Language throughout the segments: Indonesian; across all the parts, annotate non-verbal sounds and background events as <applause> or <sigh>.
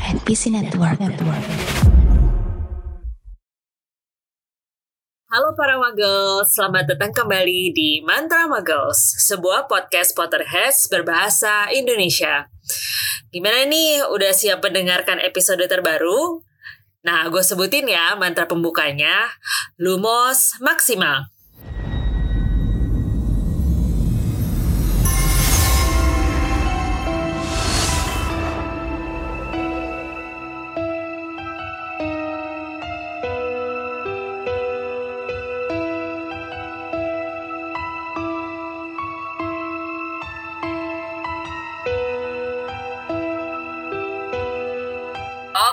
NPC Network. Network. Halo para Muggles, selamat datang kembali di Mantra Muggles, sebuah podcast Potterheads berbahasa Indonesia. Gimana nih, udah siap mendengarkan episode terbaru? Nah, gue sebutin ya mantra pembukanya, Lumos Maksimal.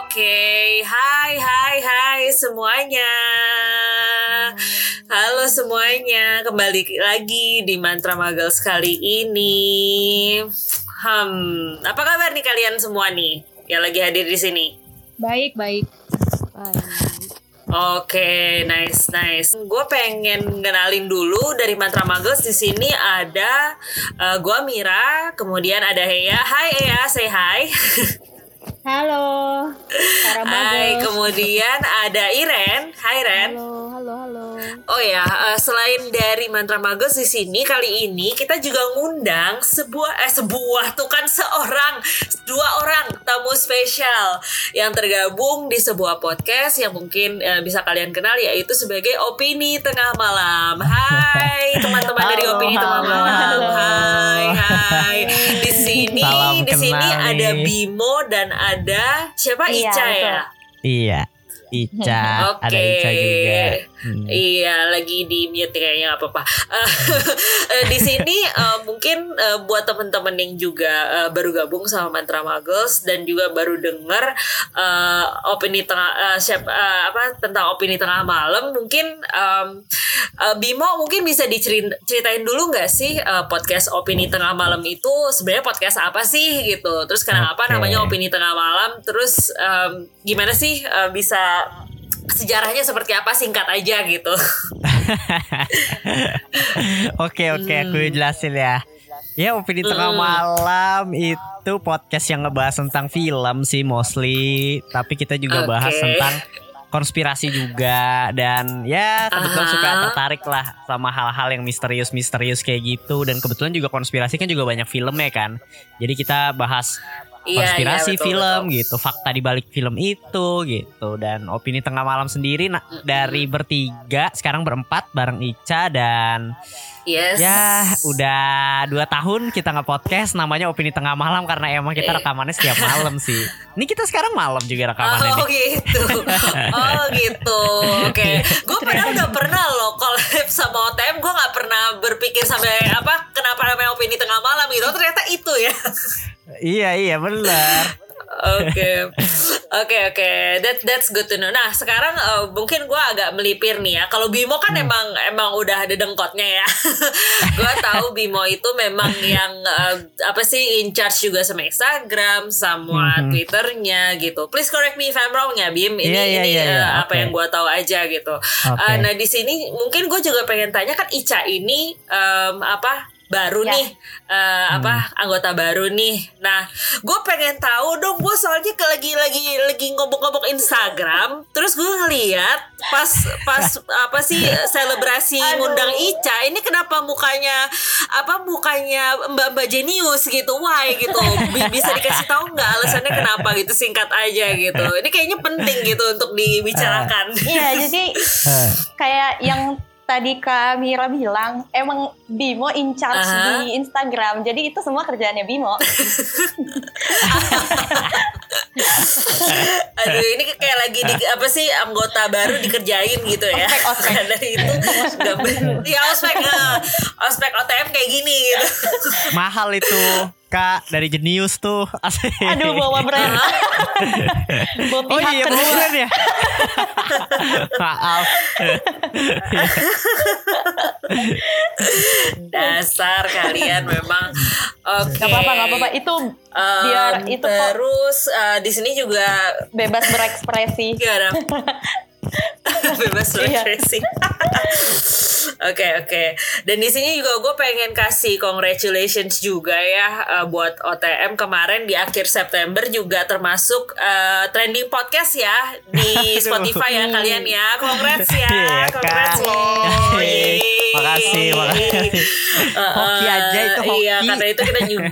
Oke, hai hai hai semuanya. Halo semuanya, kembali lagi di Mantra Muggles kali ini. Hmm, apa kabar nih kalian semua nih yang lagi hadir di sini? Baik, baik. Oke, nice, nice. Gue pengen kenalin dulu dari Mantra Muggles di sini ada uh, gue Mira, kemudian ada Heya. Hai Heya, say hi. <laughs> Halo. Hai, kemudian ada Iren. Hai Ren. Halo, halo, halo. Oh ya, eh, selain dari Mantra Magus di sini kali ini kita juga ngundang sebuah eh sebuah tuh kan seorang dua orang tamu spesial yang tergabung di sebuah podcast yang mungkin eh, bisa kalian kenal yaitu sebagai Opini Tengah Malam. Hai <laughs> teman-teman dari Halo, Opini Tengah halo, Malam. halo. Hai, hai. Di sini Salam di sini ada. Bimo dan ada siapa Iya, Ica betul. ya? Iya, Ica, <laughs> Oke. ada Ica juga. Hmm. Iya, lagi di mute kayaknya nggak apa-apa. <laughs> Eh, di sini eh, mungkin eh, buat temen-temen yang juga eh, baru gabung sama Mantra Muggles dan juga baru denger eh, opini tengah eh, siap- eh, apa tentang opini tengah malam, mungkin em, eh, Bimo mungkin bisa diceritain dulu nggak sih eh, podcast opini tengah malam itu sebenarnya podcast apa sih gitu? Terus kenapa Oke. namanya opini tengah malam? Terus em, gimana sih eh, bisa sejarahnya seperti apa singkat aja gitu. <laughs> Oke oke, aku Hmm. jelasin ya. Ya, opini tengah Hmm. malam itu podcast yang ngebahas tentang film sih mostly, tapi kita juga Oke. bahas tentang konspirasi juga dan ya kebetulan Aha. suka tertarik lah sama hal-hal yang misterius-misterius kayak gitu dan kebetulan juga konspirasi kan juga banyak filmnya kan. Jadi kita bahas konspirasi iya, betul, film betul. gitu, fakta di balik film itu gitu dan opini tengah malam sendiri nah, dari bertiga sekarang berempat bareng Ica dan Yes. ya udah dua tahun kita nge podcast namanya opini tengah malam karena emang kita rekamannya setiap malam sih. Ini kita sekarang malam juga rekamannya Oh nih. gitu, oh gitu, oke. Gue padahal udah pernah loh collab sama OTM, gue nggak pernah berpikir sampai apa kenapa namanya opini tengah malam gitu. Ternyata itu ya. Iya iya benar. Oke, oke, oke. That that's good to know. Nah, sekarang eh, mungkin gue agak melipir nih ya. Kalau Bimo kan Hmm. emang emang udah ada dengkotnya ya. <laughs> gue tahu Bimo itu memang <laughs> yang eh, apa sih in charge juga sama Instagram, sama Mhm. Twitternya gitu. Please correct me if I'm wrong ya, Bim. Ini Iya, iya, ini iya, eh, iya. apa Oke. yang gue tahu aja gitu. Oke. Eh, nah di sini mungkin gue juga pengen tanya kan Ica ini em, apa baru Ya. nih eh, apa anggota baru nih. Nah, gue pengen tahu dong, gue soalnya ke lagi lagi lagi ngobok-ngobok Instagram, terus gue ngeliat pas pas <laughs> apa sih selebrasi ngundang Ica, ini kenapa mukanya apa mukanya Mbak Mbak Jenius gitu, why gitu, Bi- bisa dikasih tahu nggak alasannya kenapa gitu, singkat aja gitu. Ini kayaknya penting gitu untuk dibicarakan. Iya, jadi Eh, kayak yang tadi Kak Mira bilang, emang Bimo in charge Aha. di Instagram. Jadi itu semua kerjaannya Bimo. <laughs> <laughs> Aduh ini kayak lagi di apa sih anggota baru dikerjain gitu ya. Ospek, ospek. <laughs> Dari itu nggak ber- ya ospek ospek OTM kayak gini gitu. mahal itu Kak dari Jenius tuh. Asik. Aduh, bawa brand. <laughs> bawa Oh iya kedua. bukan ya. Maaf. Dasar kalian memang oke. Gak apa-apa, gak apa-apa. Itu Em, biar itu terus eh, di sini juga bebas berekspresi. gimana? <laughs> Bebas Iya. berekspresi. <laughs> Oke oke. Dan di sini juga gue pengen kasih congratulations juga ya uh, buat OTM kemarin di akhir September juga termasuk uh, trending podcast ya di <laughs> Spotify ya kalian ya. Congrats ya. Iya, Congrats Kak. loh. Makasih, makasih. Uh, uh, Hoki aja itu hoki. Iya karena itu kita juga.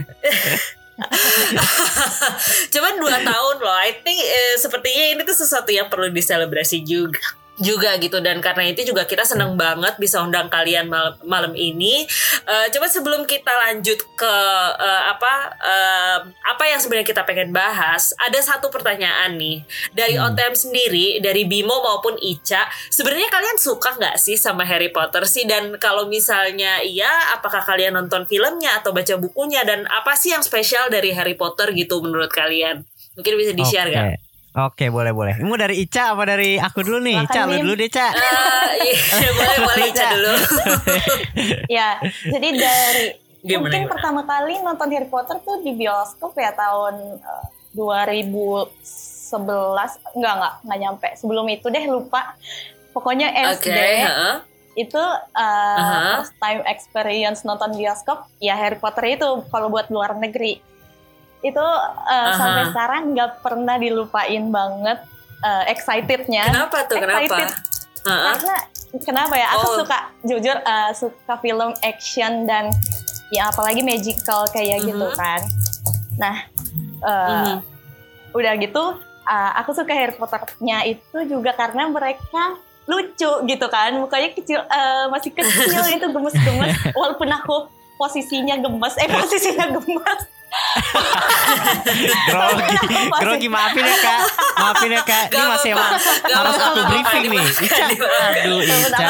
<laughs> Cuman dua tahun loh. I think eh, sepertinya ini tuh sesuatu yang perlu diselebrasi juga juga gitu dan karena itu juga kita seneng banget bisa undang kalian mal- malam ini. Eh coba sebelum kita lanjut ke eh, apa eh, apa yang sebenarnya kita pengen bahas, ada satu pertanyaan nih dari OTM sendiri, dari Bimo maupun Ica. Sebenarnya kalian suka nggak sih sama Harry Potter sih? Dan kalau misalnya iya, apakah kalian nonton filmnya atau baca bukunya? Dan apa sih yang spesial dari Harry Potter gitu menurut kalian? Mungkin bisa di share Oke. Oke, boleh boleh. Ini mau dari Ica apa dari aku dulu nih? Ica, lu dulu deh, Ica. Eh, iya, <laughs> boleh boleh Ica dulu. <laughs> Ya, jadi dari Gimana, mungkin gimana? pertama kali nonton Harry Potter tuh di bioskop ya tahun eh, 2011 enggak enggak enggak nyampe sebelum itu deh lupa pokoknya Oke, SD heeh. itu uh, Aha. first time experience nonton bioskop ya Harry Potter itu kalau buat luar negeri itu uh, Aha. sampai sekarang nggak pernah dilupain banget uh, excitednya Kenapa tuh? Kenapa? Excited. Heeh. karena kenapa ya aku Oh. suka jujur uh, suka film action dan ya apalagi magical kayak gitu Mhm. kan nah uh, Mhm. udah gitu uh, aku suka Harry Potter-nya itu juga karena mereka lucu gitu kan mukanya kecil uh, masih kecil <laughs> itu gemes-gemes walaupun aku posisinya gemes eh posisinya gemes <laughs> Grogi, grogi maafin ya kak, maafin ya kak. Ini masih emang harus aku briefing nih. Ica, aduh Ica,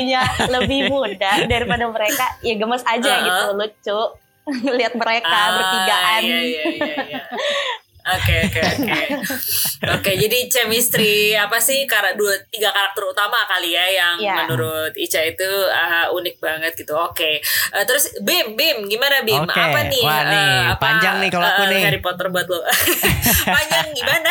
Ica. lebih muda daripada mereka. Ya gemes aja gitu lucu. <laughs> Lihat mereka Ah, bertigaan. Iya, iya, iya, iya. Oke oke oke oke jadi chemistry apa sih kar dua tiga karakter utama kali ya yang Iya. menurut Ica itu ah, unik banget gitu oke Eh, terus Bim Bim gimana Bim Oke, apa nih wah nih, eh, apa, panjang nih kalau aku eh, nih. Harry Potter buat lo <laughs> panjang gimana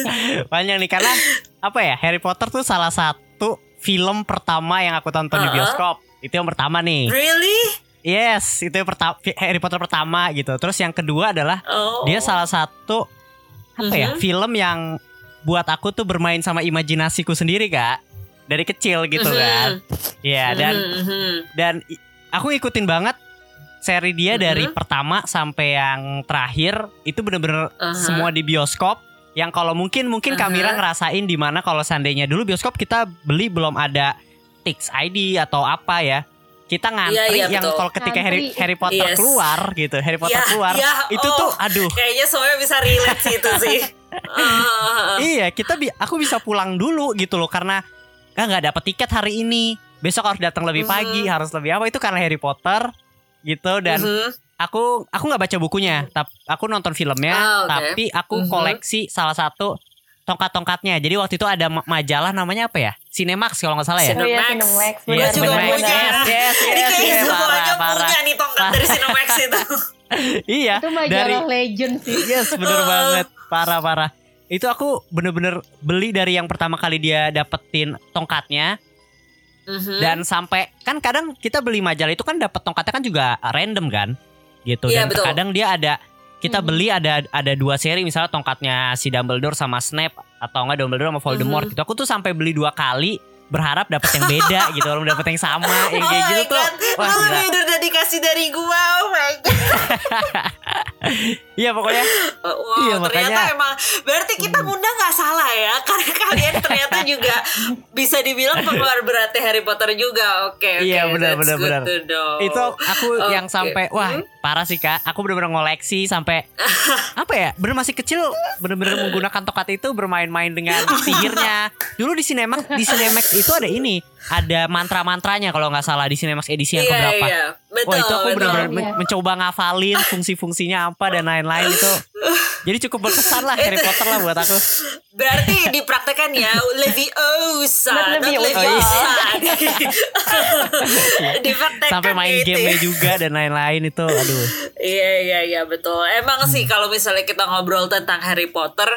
<laughs> Panjang nih karena apa ya Harry Potter tuh salah satu film pertama yang aku tonton di Uh-uh. bioskop. Itu yang pertama nih. really Yes, itu yang pertama Harry Potter pertama gitu. Terus yang kedua adalah oh dia salah satu apa ya Mhm. film yang buat aku tuh bermain sama imajinasiku sendiri kak dari kecil gitu Mhm. kan. Iya dan Mhm, mhm. dan aku ngikutin banget seri dia Mhm. dari pertama sampai yang terakhir itu bener-bener Aha. semua di bioskop yang kalau mungkin mungkin Aha. Kamira ngerasain di mana kalau seandainya dulu bioskop kita beli belum ada Tix ID atau apa ya kita ngantri Iya, iya, yang kalau ketika Harry, Ngantri. Harry Potter Yes. keluar gitu Harry Potter Ya, keluar ya, itu oh. tuh aduh kayaknya semuanya bisa relate sih itu sih <laughs> iya kita bi aku bisa pulang dulu gitu loh karena ah, nggak dapet tiket hari ini besok harus datang lebih Mhm. pagi harus lebih apa itu karena Harry Potter gitu dan mhm. aku aku nggak baca bukunya tapi aku nonton filmnya Ah, oke. tapi aku Mhm. koleksi salah satu tongkat-tongkatnya jadi waktu itu ada ma- majalah namanya apa ya Cinemax kalau nggak salah ya Cinemax. Oh iya, Cinemax. Gua Iya, juga Cinemax. punya. Yes, yes, Ini yes, kayaknya yes, semuanya parah, parah. punya nih tongkat dari Cinemax itu. <laughs> iya Itu majalah legend sih. yes bener <laughs> Oh. banget parah parah itu aku bener-bener beli dari yang pertama kali dia dapetin tongkatnya Mhm. dan sampai kan kadang kita beli majalah itu kan dapat tongkatnya kan juga random kan gitu Iya, dan betul. kadang dia ada kita Mhm. beli ada ada dua seri misalnya tongkatnya si Dumbledore sama Snape atau enggak Dumbledore sama Voldemort Mhm. gitu aku tuh sampai beli dua kali berharap dapat yang beda <laughs> gitu belum dapat yang sama yang oh kayak my gitu tuh wah lu gila. lebih udah dikasih dari gua. Oh my god. <laughs> iya pokoknya Wow, Iya, ternyata makanya- Hmm. emang berarti kita ngundang nggak salah ya, <laughs> karena kalian ternyata juga bisa dibilang penggemar beratnya Harry Potter juga. Oke, oke. Iya, benar, benar, benar. itu aku Oke. yang sampai wah Hmm. Parah sih kak. Aku bener-bener ngoleksi sampai <laughs> apa ya? Bener masih kecil bener-bener menggunakan tokat itu bermain-main dengan sihirnya. Dulu di Cinemax di Cinemax itu ada ini ada mantra-mantranya kalau nggak salah di Cinemax edisi yang Iya, keberapa iya. Betul, Wah itu aku betul. bener-bener Iya. men- mencoba ngafalin fungsi-fungsinya apa dan lain-lain itu Jadi cukup berkesan lah Harry Potter lah buat aku. Berarti dipraktekkan ya Leviosa, Not Leviosa. Leviosa. <laughs> Dipraktekkan Sampai main gitu game ya. juga dan lain-lain itu aduh. Iya iya iya betul. Emang sih Hmm. kalau misalnya kita ngobrol tentang Harry Potter,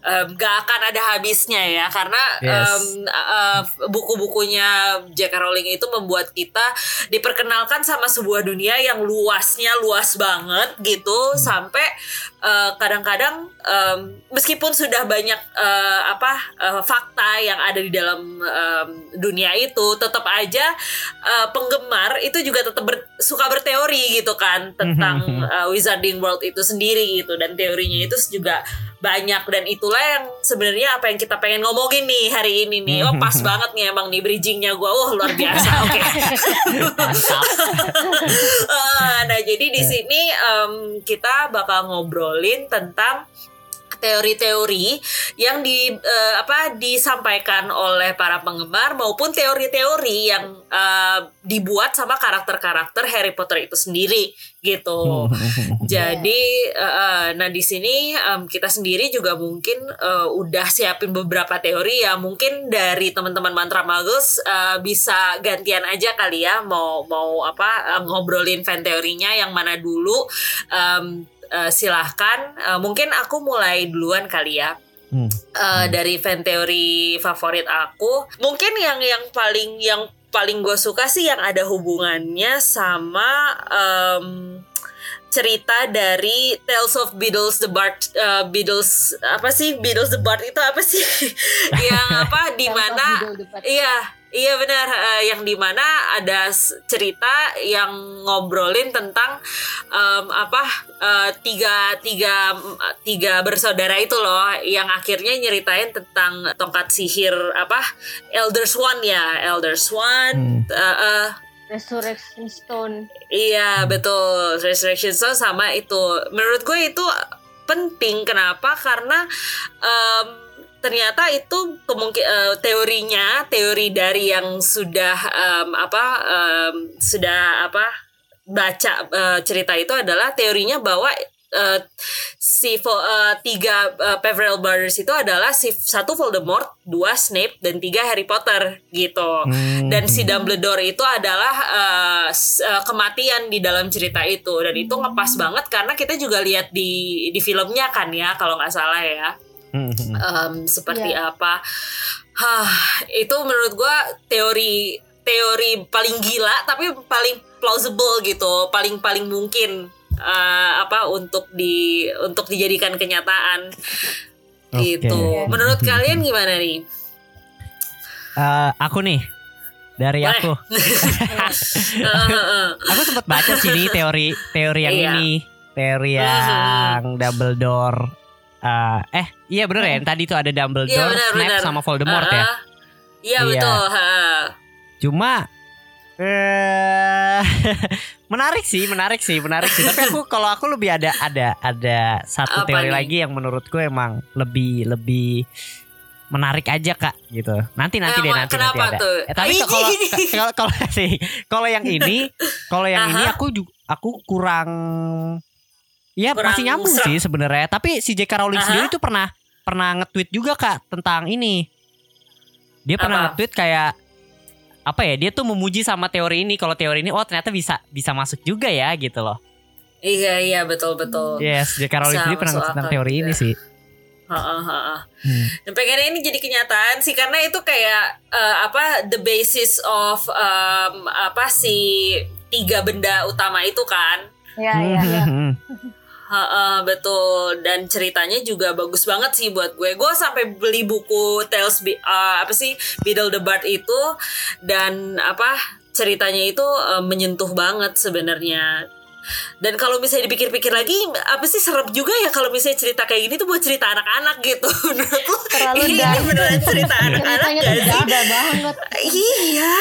em, gak akan ada habisnya ya karena Yes. em, eh, buku-bukunya J.K. Rowling itu membuat kita diperkenalkan sama sebuah dunia yang luasnya luas banget gitu Hmm. sampai eh, kadang-kadang em, meskipun sudah banyak eh, apa eh, fakta yang ada di dalam em, dunia itu, tetap aja eh, penggemar itu juga tetap ber- suka berteori gitu kan tentang uh, Wizarding World itu sendiri gitu dan teorinya itu juga banyak dan itulah yang sebenarnya apa yang kita pengen ngomongin nih hari ini nih. Oh pas banget nih emang nih bridgingnya gue oh luar biasa <laughs> oke. Eh, <laughs> nah jadi di sini em, kita bakal ngobrolin tentang teori-teori yang di eh, apa disampaikan oleh para penggemar maupun teori-teori yang eh, dibuat sama karakter-karakter Harry Potter itu sendiri gitu. <laughs> Jadi eh, nah di sini em, kita sendiri juga mungkin eh, udah siapin beberapa teori ya. Mungkin dari teman-teman Mantra Magus eh, bisa gantian aja kali ya. Mau mau apa ngobrolin fan teorinya yang mana dulu. Em, eh, silahkan. Eh, mungkin aku mulai duluan kali ya. Hmm. Eh, dari fan teori favorit aku mungkin yang yang paling yang paling gue suka sih yang ada hubungannya sama em, cerita dari Tales of Beatles the Bard eh, Beatles apa sih? Beatles the Bard itu apa sih? <laughs> Yang apa di mana iya iya benar eh, yang di mana ada cerita yang ngobrolin tentang em, apa eh, tiga tiga tiga bersaudara itu loh yang akhirnya nyeritain tentang tongkat sihir apa Elder Swan ya Elder Swan eh, eh, Resurrection Stone. Iya betul. Resurrection Stone sama itu. Menurut gue itu penting. Kenapa? Karena em, ternyata itu kemungkin eh, teorinya teori dari yang sudah em, apa em, sudah apa baca eh, cerita itu adalah teorinya bahwa eh, si Vo- eh, tiga eh, Peverell Brothers itu adalah si satu Voldemort, dua Snape dan tiga Harry Potter gitu. Hmm. Dan si Dumbledore itu adalah eh, s- eh, kematian di dalam cerita itu dan itu ngepas banget karena kita juga lihat di di filmnya kan ya kalau nggak salah ya. Em, seperti apa. Hah, itu menurut gua teori teori paling gila tapi paling plausible gitu, paling paling mungkin eh, apa untuk di untuk dijadikan kenyataan Oke. gitu. Menurut <laughs> kalian gimana nih? Eh, aku nih dari Boleh. aku. <laughs> <laughs> Aku sempat baca sih nih teori teori yang Iya. ini teori yang Dumbledore eh eh iya bener ya yang tadi tuh ada Dumbledore, Iya, benar, Snape benar. sama Voldemort Eh, ya. Iya Iya. betul. ha. Cuma eh <laughs> menarik sih, menarik sih, menarik sih. Tapi aku kalau aku lebih ada ada ada satu Apa teori nih? lagi yang menurutku emang lebih lebih menarik aja kak gitu. Nanti nanti deh Emang nanti kenapa nanti ada. tuh? Eh, tapi <laughs> kalau kalau kalau <laughs> sih kalau yang ini kalau yang ini aku juga aku kurang ya Kurang masih nyambung sih sebenarnya. Tapi si J.K. Rowling Aha. sendiri tuh pernah pernah nge-tweet juga kak tentang ini. Dia pernah nge-tweet kayak apa ya? Dia tuh memuji sama teori ini. Kalau teori ini oh ternyata bisa bisa masuk juga ya gitu loh. Iya iya betul betul. Yes, J.K. Rowling sendiri pernah tentang teori juga. ini sih. Ha-ha, ha-ha. Hmm. Dan pengennya ini jadi kenyataan sih karena itu kayak eh, apa the basis of em, apa si tiga benda utama itu kan. Iya, iya. Hmm. Ha-ha, betul dan ceritanya juga bagus banget sih buat gue. Gue sampai beli buku Tales Be- eh, apa sih Beedle the Bard itu dan apa ceritanya itu eh, menyentuh banget sebenarnya. Dan kalau misalnya dipikir-pikir lagi, apa sih serem juga ya kalau misalnya cerita kayak gini tuh buat cerita anak-anak gitu. <laughs> Terlalu ini beneran cerita anak-anak Ceritanya gak sih? banget. Iya.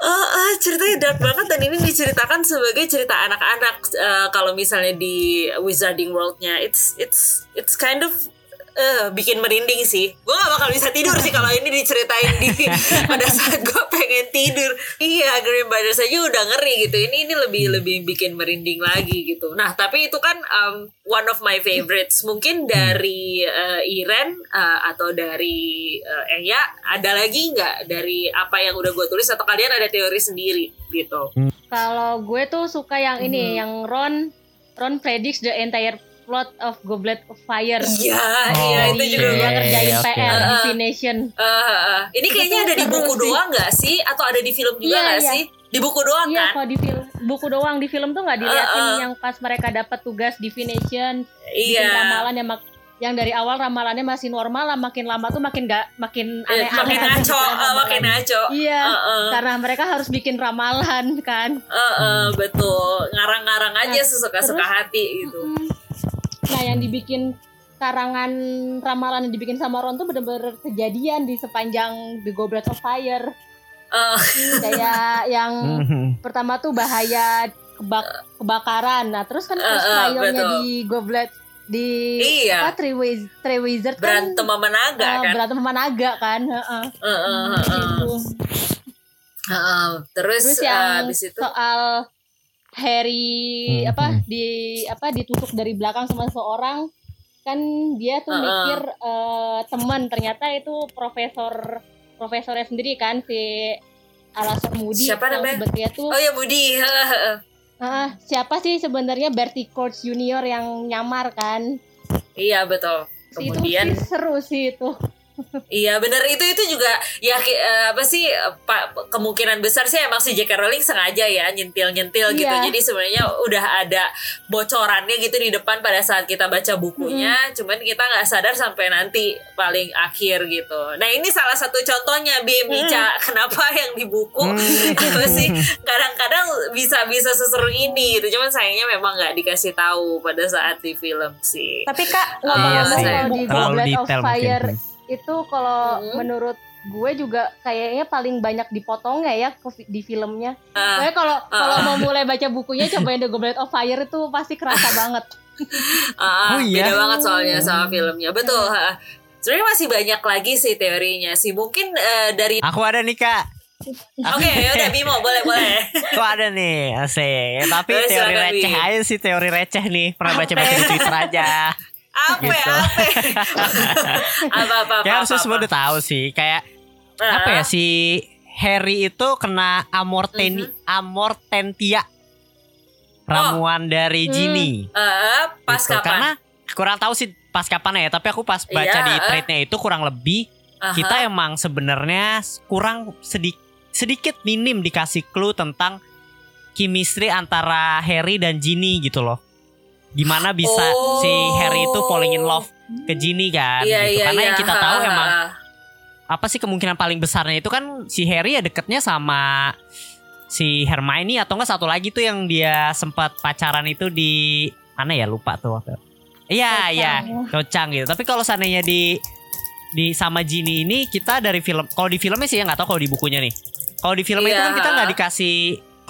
Eh, eh, ceritanya dark banget dan ini diceritakan sebagai cerita anak-anak. Eh, kalau misalnya di Wizarding World-nya, it's it's it's kind of eh bikin merinding sih. Gue gak bakal bisa tidur sih kalau ini diceritain di <laughs> pada saat gue pengen tidur. Iya, Green Brothers aja udah ngeri gitu. Ini ini lebih lebih bikin merinding lagi gitu. Nah, tapi itu kan um, one of my favorites. Mungkin dari uh, Iren uh, atau dari uh, Eya ada lagi nggak dari apa yang udah gue tulis atau kalian ada teori sendiri gitu? Kalau gue tuh suka yang ini, Mhm. yang Ron Ron predicts the entire plot of Goblet of Fire. Iya, Oh, iya itu juga. iya, dia iya, kerjain iya, oke. PR Uh-uh. Divination. Eh, eh, eh. ini kayaknya ada di buku sih. doang nggak sih? Atau ada di film juga Iya, nggak iya. sih? Di buku doang Iya, kan? kalau di film buku doang di film tuh nggak diliatin Uh-uh. yang pas mereka dapat tugas divination, Iya. ramalan yang mak- yang dari awal ramalannya masih normal lah, makin lama tuh makin gak makin Eh, aneh-aneh. makin aja ngaco, ramalan. makin ngaco. Iya, Eh, eh. karena mereka harus bikin ramalan kan. Eh, eh, betul. Ngarang-ngarang aja Nah, sesuka-suka hati gitu. Mm. Nah, yang dibikin karangan ramalan yang dibikin sama Ron tuh bener-bener kejadian di sepanjang The Goblet of Fire. Eh, Kayak <laughs> yang Mhm. pertama tuh bahaya kebak- kebakaran. Nah, terus kan Eh, first eh, di Goblet di Iya. apa Three, Wiz- Three Wizard berantem kan sama naga eh, kan. berantem sama naga kan. Heeh. Eh, eh, eh, eh. Gitu. Heeh. Terus, Terus yang habis itu soal Harry Hmm, apa hmm. di apa ditusuk dari belakang sama seorang kan dia tuh Uh-uh. mikir eh, teman ternyata itu profesor profesornya sendiri kan si Alastor Moody Siapa namanya? sebetulnya tuh Oh ya heeh. ah, siapa sih sebenarnya Bertie Courts Junior yang nyamar kan Iya betul. Kemudian itu sih seru sih itu Iya bener itu itu juga ya eh, apa sih pa- kemungkinan besar sih emang si J.K. Rowling sengaja ya nyentil nyentil gitu Iya. jadi sebenarnya udah ada bocorannya gitu di depan pada saat kita baca bukunya cuman kita nggak sadar sampai nanti paling akhir gitu nah ini salah satu contohnya Bim Ica <laughs> kenapa yang di buku Hmm. <laughs> apa sih kadang-kadang bisa bisa seseru ini gitu cuman sayangnya memang nggak dikasih tahu pada saat di film sih Tapi kak Iya ngomong-ngomong sih. kalau di Goblet of Fire mungkin. Itu kalau Hmm. menurut gue juga kayaknya paling banyak dipotong ya ya di filmnya. Ah. Soalnya kalau kalau Ah. mau mulai baca bukunya cobain The Goblet of Fire itu pasti kerasa banget. Ah, Oh, iya? beda banget soalnya sama filmnya. Betul. ha. Sebenarnya masih banyak lagi sih teorinya sih. Mungkin eh, dari Aku ada nih kak. Oke, ya udah Bimo boleh boleh. <laughs> Aku ada nih, asik. Tapi Boleh, teori receh aja sih, teori receh nih. Pernah baca-baca di Twitter aja. Apa Gitu. apa? <laughs> apa apa apa. Kayak harusnya semua udah tahu sih. Kayak Ah, apa ya si Harry itu kena amorteni Mhm. amortentia ramuan dari Hmm. Ginny. eh, pas Gitu. kapan? Karena kurang tahu sih pas kapan ya, tapi aku pas baca Iya, di trade-nya itu kurang lebih Aha. kita emang sebenarnya kurang sedikit sedikit minim dikasih clue tentang chemistry antara Harry dan Ginny gitu loh. Gimana bisa Oh. si Harry itu falling in love ke Ginny kan Iya gitu. iya Karena iya. yang kita tahu Ha, emang apa sih kemungkinan paling besarnya itu kan si Harry ya deketnya sama si Hermione atau enggak satu lagi tuh yang dia sempat pacaran itu di mana ya lupa tuh waktu. Iya iya Cocang gitu. Tapi kalau seandainya di di sama Ginny ini kita dari film kalau di filmnya sih ya nggak tahu kalau di bukunya nih. Kalau di filmnya itu Iya. kan kita nggak dikasih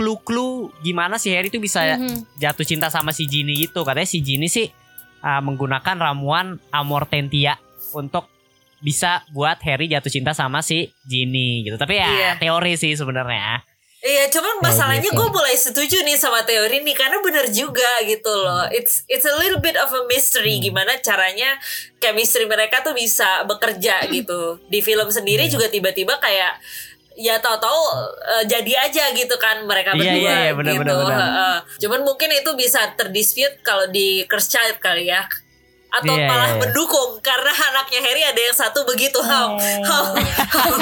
clue-clue gimana si Harry itu bisa Mhm. jatuh cinta sama si Ginny gitu. Katanya si Ginny sih uh, menggunakan ramuan Amortentia untuk bisa buat Harry jatuh cinta sama si Ginny gitu. Tapi ya Iya. teori sih sebenarnya. Iya, cuman masalahnya gue mulai setuju nih sama teori nih karena bener juga gitu loh. It's it's a little bit of a mystery Hmm. gimana caranya chemistry mereka tuh bisa bekerja gitu. Di film sendiri Iya. juga tiba-tiba kayak ya tahu-tahu eh, jadi aja gitu kan mereka Iya, berdua iya, iya, benar, gitu. benar, benar. Heeh. Cuman mungkin itu bisa terdispute kalau di Cursed Child kali ya. Atau Iya, malah iya. mendukung karena anaknya Harry ada yang satu begitu how, how,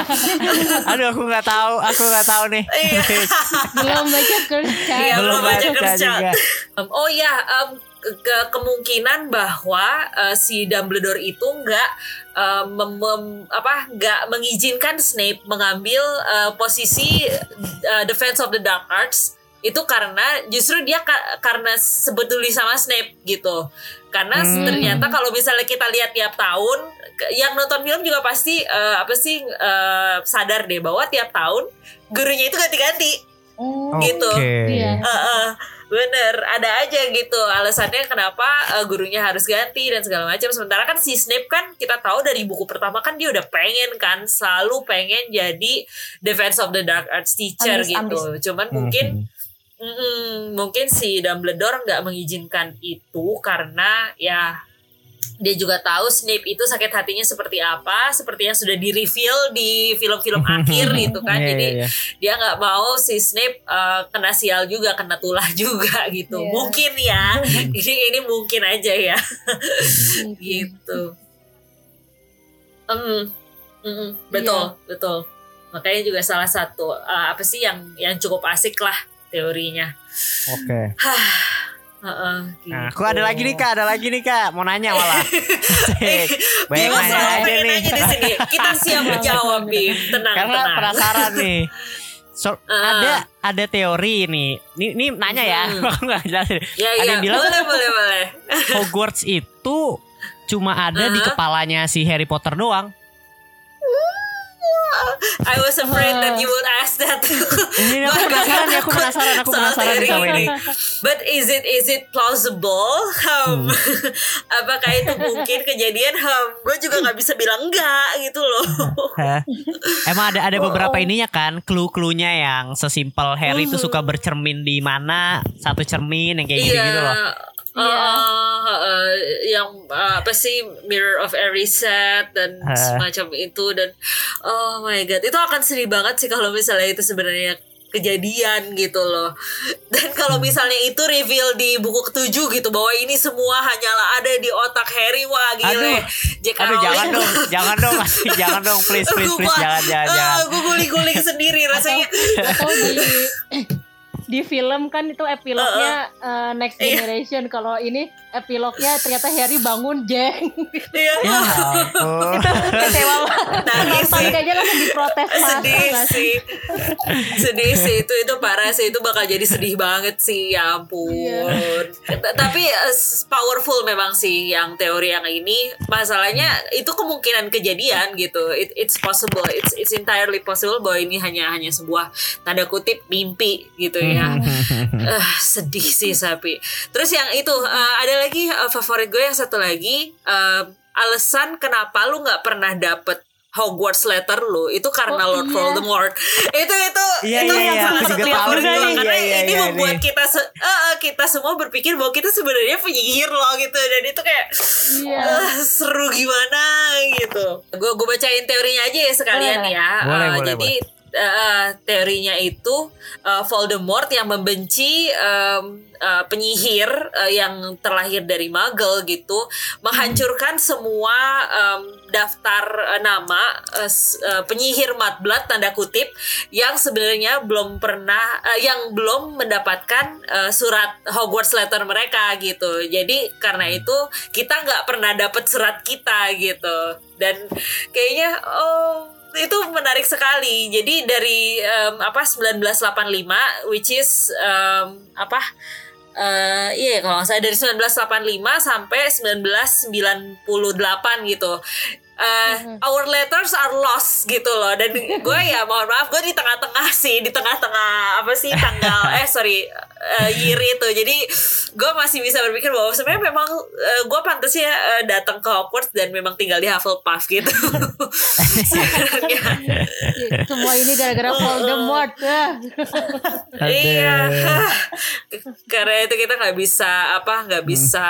<laughs> Aduh aku nggak tahu, aku nggak tahu nih. Iya. Belum baca Curse Child. Iya, belum baca. Um, oh ya, um, ke ke- kemungkinan bahwa uh, si Dumbledore itu nggak uh, mem- mem- apa nggak mengizinkan Snape mengambil uh, posisi uh, Defense of the Dark Arts itu karena justru dia ka- karena sebetulnya sama Snape gitu. Karena Hmm. ternyata kalau misalnya kita lihat tiap tahun yang nonton film juga pasti uh, apa sih uh, sadar deh bahwa tiap tahun gurunya itu ganti-ganti Hmm. gitu. Oke. Iya. Heeh. Bener, ada aja gitu alasannya kenapa uh, gurunya harus ganti dan segala macam. Sementara kan si Snape kan kita tahu dari buku pertama kan dia udah pengen kan selalu pengen jadi Defense of the Dark Arts teacher Ambis, gitu. ambis. Cuman mungkin mm, mungkin si Dumbledore nggak mengizinkan itu karena ya dia juga tahu Snape itu sakit hatinya seperti apa, seperti yang sudah di reveal di film-film <laughs> akhir gitu kan. Iya, Jadi iya, iya. dia nggak mau si Snape uh, kena sial juga, kena tulah juga <laughs> gitu. Iya. Mungkin ya. <laughs> ini ini mungkin aja ya. gitu. Mm, mm, betul, betul. Makanya juga salah satu uh, apa sih yang yang cukup asik lah teorinya. Oke. <sighs> Heeh, Nah, gitu. aku ada lagi nih kak, ada lagi nih kak, mau nanya malah. <laughs> Asik. Banyak Bimo nanya aja nih. nanya di sini. Kita siap <laughs> menjawab, Bim. Tenang, Karena tenang. penasaran nih. So, Ah. <laughs> ada ada teori nih. Ini, ini nanya ya, Hmm. aku nggak jelasin. Ya, ada ya. yang bilang boleh, boleh, boleh. Hogwarts itu cuma ada di Ah. kepalanya si Harry Potter doang. I was afraid that you would ask that. <laughs> Ini aku <laughs> <laughs> penasaran nih, aku penasaran, aku penasaran sama ini. But is it is it plausible? Um, Hmm. apakah itu mungkin kejadian? Um, gue juga nggak bisa bilang enggak gitu loh. Emang ada ada beberapa Oh. ininya kan, clue-cluenya yang sesimpel Harry itu suka bercermin di mana, satu cermin yang kayak gitu-gitu loh. Uh, uh, yang uh, apa sih Mirror of Erised dan Ah. semacam itu dan oh my god itu akan sedih banget sih kalau misalnya itu sebenarnya kejadian gitu loh dan kalau Hmm. misalnya itu reveal di buku ketujuh gitu bahwa ini semua hanyalah ada di otak Harry wah gile Aduh. J.K. Aduh jangan dong, jangan dong, masih jangan dong, please, <laughs> please, please, jangan, jangan, jangan. gue guling-guling sendiri rasanya <laughs> atau di <laughs> di film kan itu epilognya uh, Next Iya. Generation. Kalau ini epilognya ternyata Harry bangun jeng. Iya. Ya <laughs> ampun. kecewa banget. Nangis sih. kayaknya langsung diprotes masa sedih sih? sedih sih. Itu itu parah sih. Itu bakal jadi sedih banget sih. Ya ampun. Iya. T- tapi s- powerful memang sih yang teori yang ini. Masalahnya itu kemungkinan kejadian gitu. It- it's possible. It's it's entirely possible bahwa ini hanya hanya sebuah tanda kutip mimpi gitu ya <laughs> Eh, sedih sih sapi terus yang itu eh, ada lagi eh, favorit gue yang satu lagi eh, alasan kenapa lu nggak pernah dapet Hogwarts letter lu itu karena Oh, Lord iya. Voldemort <laughs> itu itu Iya, itu iya, iya, salah aku satu juga tahu favorit nih. gue karena Iya, iya, ini iya, membuat nih. kita se- eh, eh, kita semua berpikir bahwa kita sebenarnya penyihir loh gitu dan itu kayak Iya. eh, seru gimana gitu gue gue bacain teorinya aja ya sekalian Boleh. ya Boleh, Eh, boleh, jadi eh, teorinya itu eh, Voldemort yang membenci em, eh, penyihir eh, yang terlahir dari Muggle gitu menghancurkan semua em, daftar eh, nama eh, penyihir Mudblood tanda kutip yang sebenarnya belum pernah eh, yang belum mendapatkan eh, surat Hogwarts letter mereka gitu. Jadi karena itu kita nggak pernah dapat surat kita gitu. Dan kayaknya oh itu menarik sekali. Jadi dari em, apa 1985 which is em, apa eh iya kalau salah dari 1985 sampai 1998 gitu. Eh, our letters are lost gitu loh dan <laughs> gue ya mohon maaf gue di tengah-tengah sih di tengah-tengah apa sih tanggal eh sorry eh, year itu jadi gue masih bisa berpikir bahwa sebenarnya memang eh, gue pantasnya eh, datang ke Hogwarts dan memang tinggal di Hufflepuff gitu <laughs> semua ini gara-gara Voldemort ah. Iya, karena itu kita nggak bisa apa nggak bisa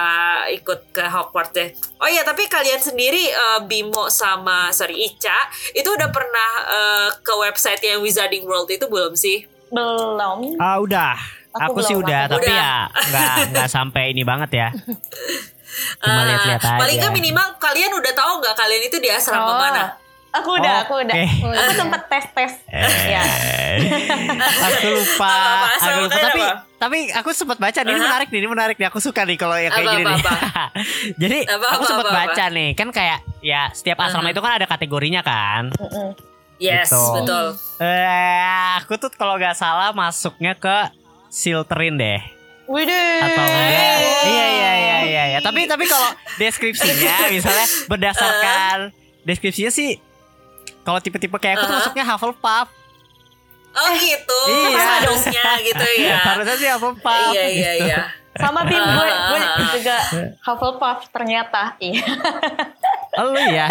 ikut ke Hogwarts deh. Oh iya, tapi kalian sendiri eh, Bimo sama sorry Ica itu udah pernah eh, ke website yang Wizarding World itu belum sih? Belum. Ah udah, Aku aku, sih udah, aku tapi udah. ya nggak nggak sampai ini banget ya. Cuma Eh, lihat-lihat aja. Paling nggak minimal kalian udah tahu nggak kalian itu di asrama Oh, mana? Aku udah, aku udah. Oke. Oh, Aku sempet tes-tes. ya. <laughs> aku lupa, Apa-apa, aku asal lupa. Tapi apa? tapi aku sempat baca nih, ini menarik nih, ini menarik nih. Aku suka nih kalau yang kayak gini nih. Apa-apa, <laughs> Jadi Apa-apa, aku sempat apa-apa. baca nih, kan kayak ya setiap asrama Aha. itu kan ada kategorinya kan. Mm-mm. Yes, Gitu. betul. Eh, aku tuh kalau nggak salah masuknya ke Silterin deh. Widih. atau enggak iya iya iya iya iya tapi tapi kalau deskripsinya <laughs> misalnya berdasarkan deskripsinya sih kalau tipe-tipe kayak aku tuh Uh-huh. masuknya Hufflepuff Oh gitu, Iya. harusnya gitu ya. <laughs> Harusnya sih Pak? Iya iya iya. Sama Bim, gue, gue juga <laughs> Hufflepuff ternyata. Iya. Oh lu ya.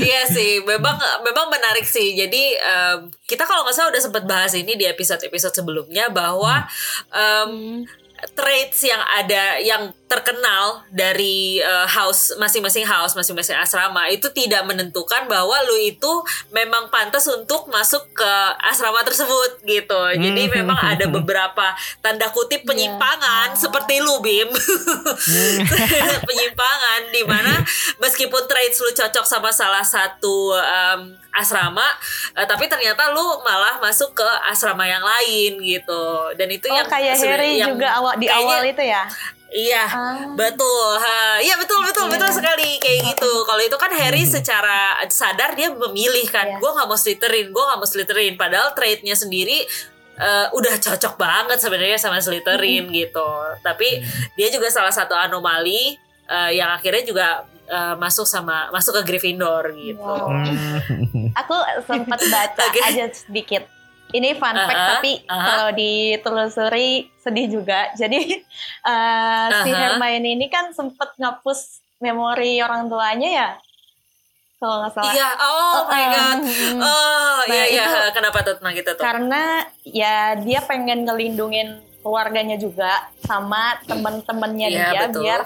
Iya sih, memang memang menarik sih. Jadi em, kita kalau nggak salah udah sempat bahas ini di episode-episode sebelumnya bahwa em, traits yang ada yang terkenal dari eh, house masing-masing house masing-masing asrama itu tidak menentukan bahwa lu itu memang pantas untuk masuk ke asrama tersebut gitu. Jadi Hmm. memang ada <laughs> beberapa tanda kutip penyimpangan seperti lu Bim. <laughs> penyimpangan di mana meskipun traits lu cocok sama salah satu em, asrama eh, tapi ternyata lu malah masuk ke asrama yang lain gitu. Dan itu Oh yang kayak Harry yang juga awal di kayaknya- awal itu ya. Iya, Ah. betul. Ha, iya betul betul betul Iya. sekali kayak gitu. Kalau itu kan Harry secara sadar dia memilih kan, Iya. gue nggak mau Slytherin, gue nggak mau Slytherin. Padahal trait-nya sendiri eh, udah cocok banget sebenarnya sama Slytherin gitu. Tapi dia juga salah satu anomali eh, yang akhirnya juga eh, masuk sama masuk ke Gryffindor gitu. Wow. Hmm. Aku sempat baca <laughs> Oke. aja sedikit. Ini fun fact Aha, tapi aha. kalau ditelusuri sedih juga. <laughs> Jadi eh, si Aha. Hermione ini kan sempat ngapus memori orang tuanya ya. Kalau nggak salah. Iya, oh my Eh, god. mm, Oh Nah, iya iya, itu- kenapa tuh tentang kita tuh? Karena ya dia pengen ngelindungin keluarganya juga sama temen-temennya Iya, dia betul. biar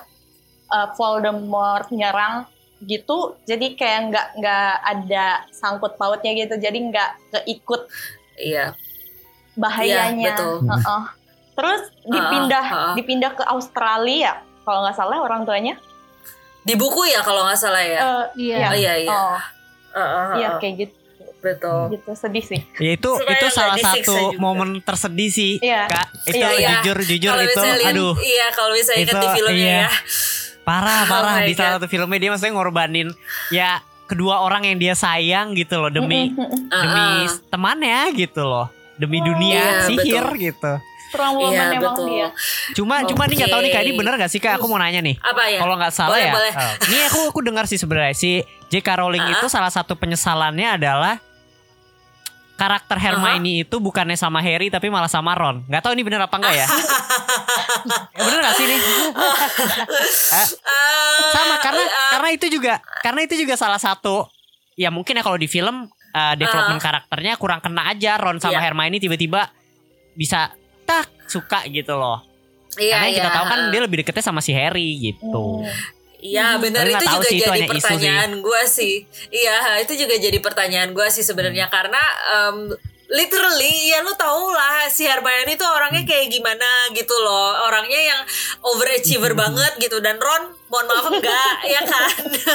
uh, Voldemort nyerang gitu. Jadi kayak nggak nggak ada sangkut pautnya gitu. Jadi nggak keikut Iya. bahayanya. Iya, betul. Heeh. Terus dipindah Ah, ah. dipindah ke Australia kalau nggak salah orang tuanya. Di buku ya kalau nggak salah ya. Eh, Iya. Oh iya iya. Oh, Uh, uh, uh, iya uh. kayak gitu. betul. Gitu sedih sih. Ya itu Supaya itu salah satu juga. momen tersedih sih, Iya. Kak. Itu Iya, iya. jujur jujur Kalau itu aduh Iya, kalau misalnya ingat di filmnya iya. ya. Parah <laughs> Oh parah my di salah satu filmnya dia maksudnya ngorbanin ya kedua orang yang dia sayang gitu loh demi demi Uh, uh. temannya gitu loh. Demi dunia Iya, sihir betul. gitu. Strong woman Iya, emang betul. dia. Cuma cuma nih nggak tahu nih Kak ini Oke. bener gak sih Kak? Aku mau nanya nih. Apa ya? Kalau nggak salah Boleh, ya. boleh. oh, Ini aku aku dengar sih sebenarnya si J.K. Rowling Ah. <laughs> itu salah satu penyesalannya adalah karakter Hermione itu bukannya sama Harry tapi malah sama Ron. Nggak tahu ini bener apa enggak ya? ya <laughs> bener gak sih nih? <laughs> Eh, sama karena karena itu juga karena itu juga salah satu ya mungkin ya kalau di film uh, development karakternya kurang kena aja Ron sama Ah. Iya. Hermione tiba-tiba bisa tak suka gitu loh. iya, karena yang kita iya. tahu kan dia lebih deketnya sama si Harry gitu. Iya benar Tapi itu juga sih, itu jadi sih. pertanyaan gue sih. Iya itu juga jadi pertanyaan gue sih sebenarnya. Karena em, literally ya lu tau lah si Hermione itu orangnya Hmm. kayak gimana gitu loh. Orangnya yang overachiever Hmm. banget gitu. Dan Ron mohon maaf enggak <laughs> ya kan?